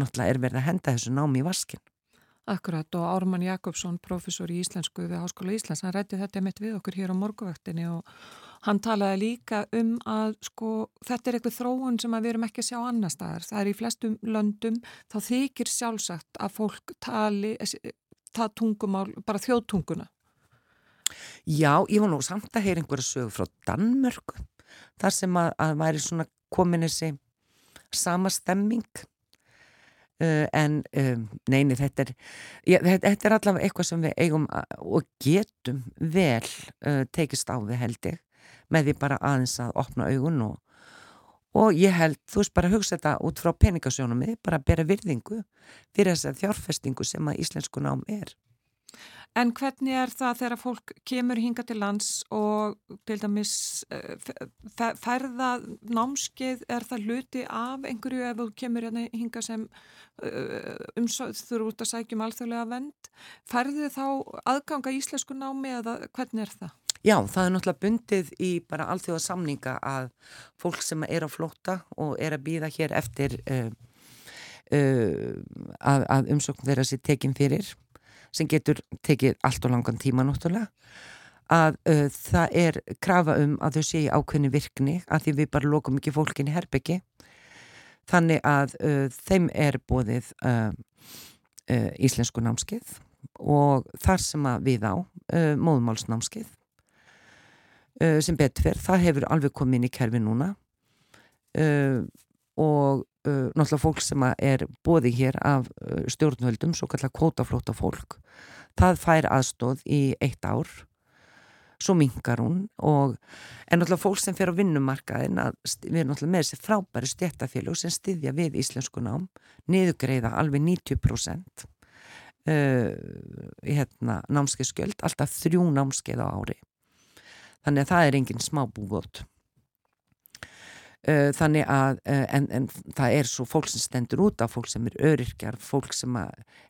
náttúrulega er verið að henda þessu námi í vaskin. Akkurat og Ármann Jakobsson, professor í Íslensku við Háskóla Íslands, hann rætti þetta mitt við okkur hér á morguvöktinni og hann talaði líka um að sko þetta er eitthvað þróun sem við erum ekki að sjá annar staðar. Það er í flestum löndum þá þykir sjálfsagt að fólk tali það tungumál, bara þjóðtunguna. Já, ég var nú samt að heyra einhverja sögu frá Danmörku þar sem að, að væri svona komin þessi sama stemming Uh, en um, neini þetta er þetta, þetta er allavega eitthvað sem við eigum og getum vel uh, tekist á við held ég með því bara aðeins að opna augun og, og ég held, þú veist bara hugsa þetta út frá peningasjónum bara að bera virðingu fyrir þess að þjárfestingu sem að íslensku nám er En hvernig er það þegar fólk kemur hinga til lands og til dæmis eh, færða námskeið, er það hluti af einhverju ef þú kemur hérna hinga sem eh, umsöð þú eru út að sækjum alþjóðlega vend, færðu þá aðganga íslensku námi eða hvernig er það? Já, það er náttúrulega bundið í bara alþjóða samninga að fólk sem er á flóta og er að býða hér eftir uh, uh, að, að umsókn þeirra sér tekinn fyrir sem getur tekið allt og langan tíma náttúrulega að uh, það er krafa um að þau séu ákveðni virkni að því við bara lokum ekki fólkinni herbyggi. Þannig að þeim er bóðið íslensku námskeið og þar sem að við á móðmálsnámskeið uh, sem fyrir, það hefur alveg komið inn í kerfi núna. Og uh, náttúrulega fólk sem er bóði hér af uh, stjórnvöldum, svo kallar kvótaflóta fólk það fær aðstóð í eitt ár. Svo mingar hún og en náttúrulega fólk sem fer á vinnumarkaðin að við erum náttúrulega með þessi frábæri stjættafélug sem styðja við íslensku nám niðugreiða alveg 90% uh, hérna, námskeiðskjöld alltaf þrjú námskeið á ári þannig að það er enginn smábúvot. Uh, þannig að uh, en, en það er svo fólk sem stendur út af fólk sem er öryrkjar fólk sem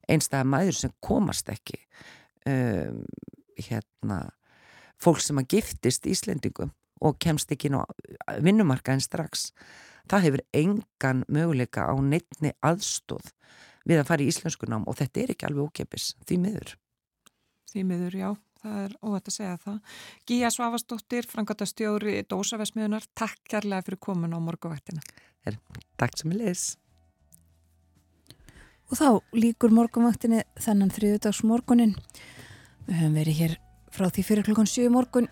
einstæða maður sem komast ekki um, hérna fólk sem að giftist Íslendingum og kemst ekki ná vinnumarkaðin strax. Það hefur engan möguleika á neittni aðstóð við að fara í íslensku nám og þetta er ekki alveg ókepis, því miður. Því miður, já, það er óvægt að segja það. Gíja Svavastóttir, frangata stjóri Dósavesmiðunar, takk kærlega fyrir komin á morguvættina. Takk sem ég leys. Og þá líkur morgunvættinni þennan þriðudags morgunin. Við höfum verið hér frá því fyrir klukkan 7 morgun.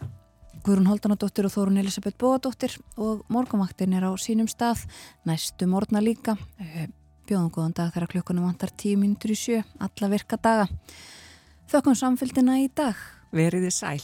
Guðrún Holdanadóttir og Þórun Elisabeth Bóadóttir og morgunvættin er á sínum stað, næstu morgna líka. Bjóðum góðan dag þegar klukkunum vantar 10 minnur í sjö, alla virka daga. Þökkum samfélgina í dag. Veriði sæl.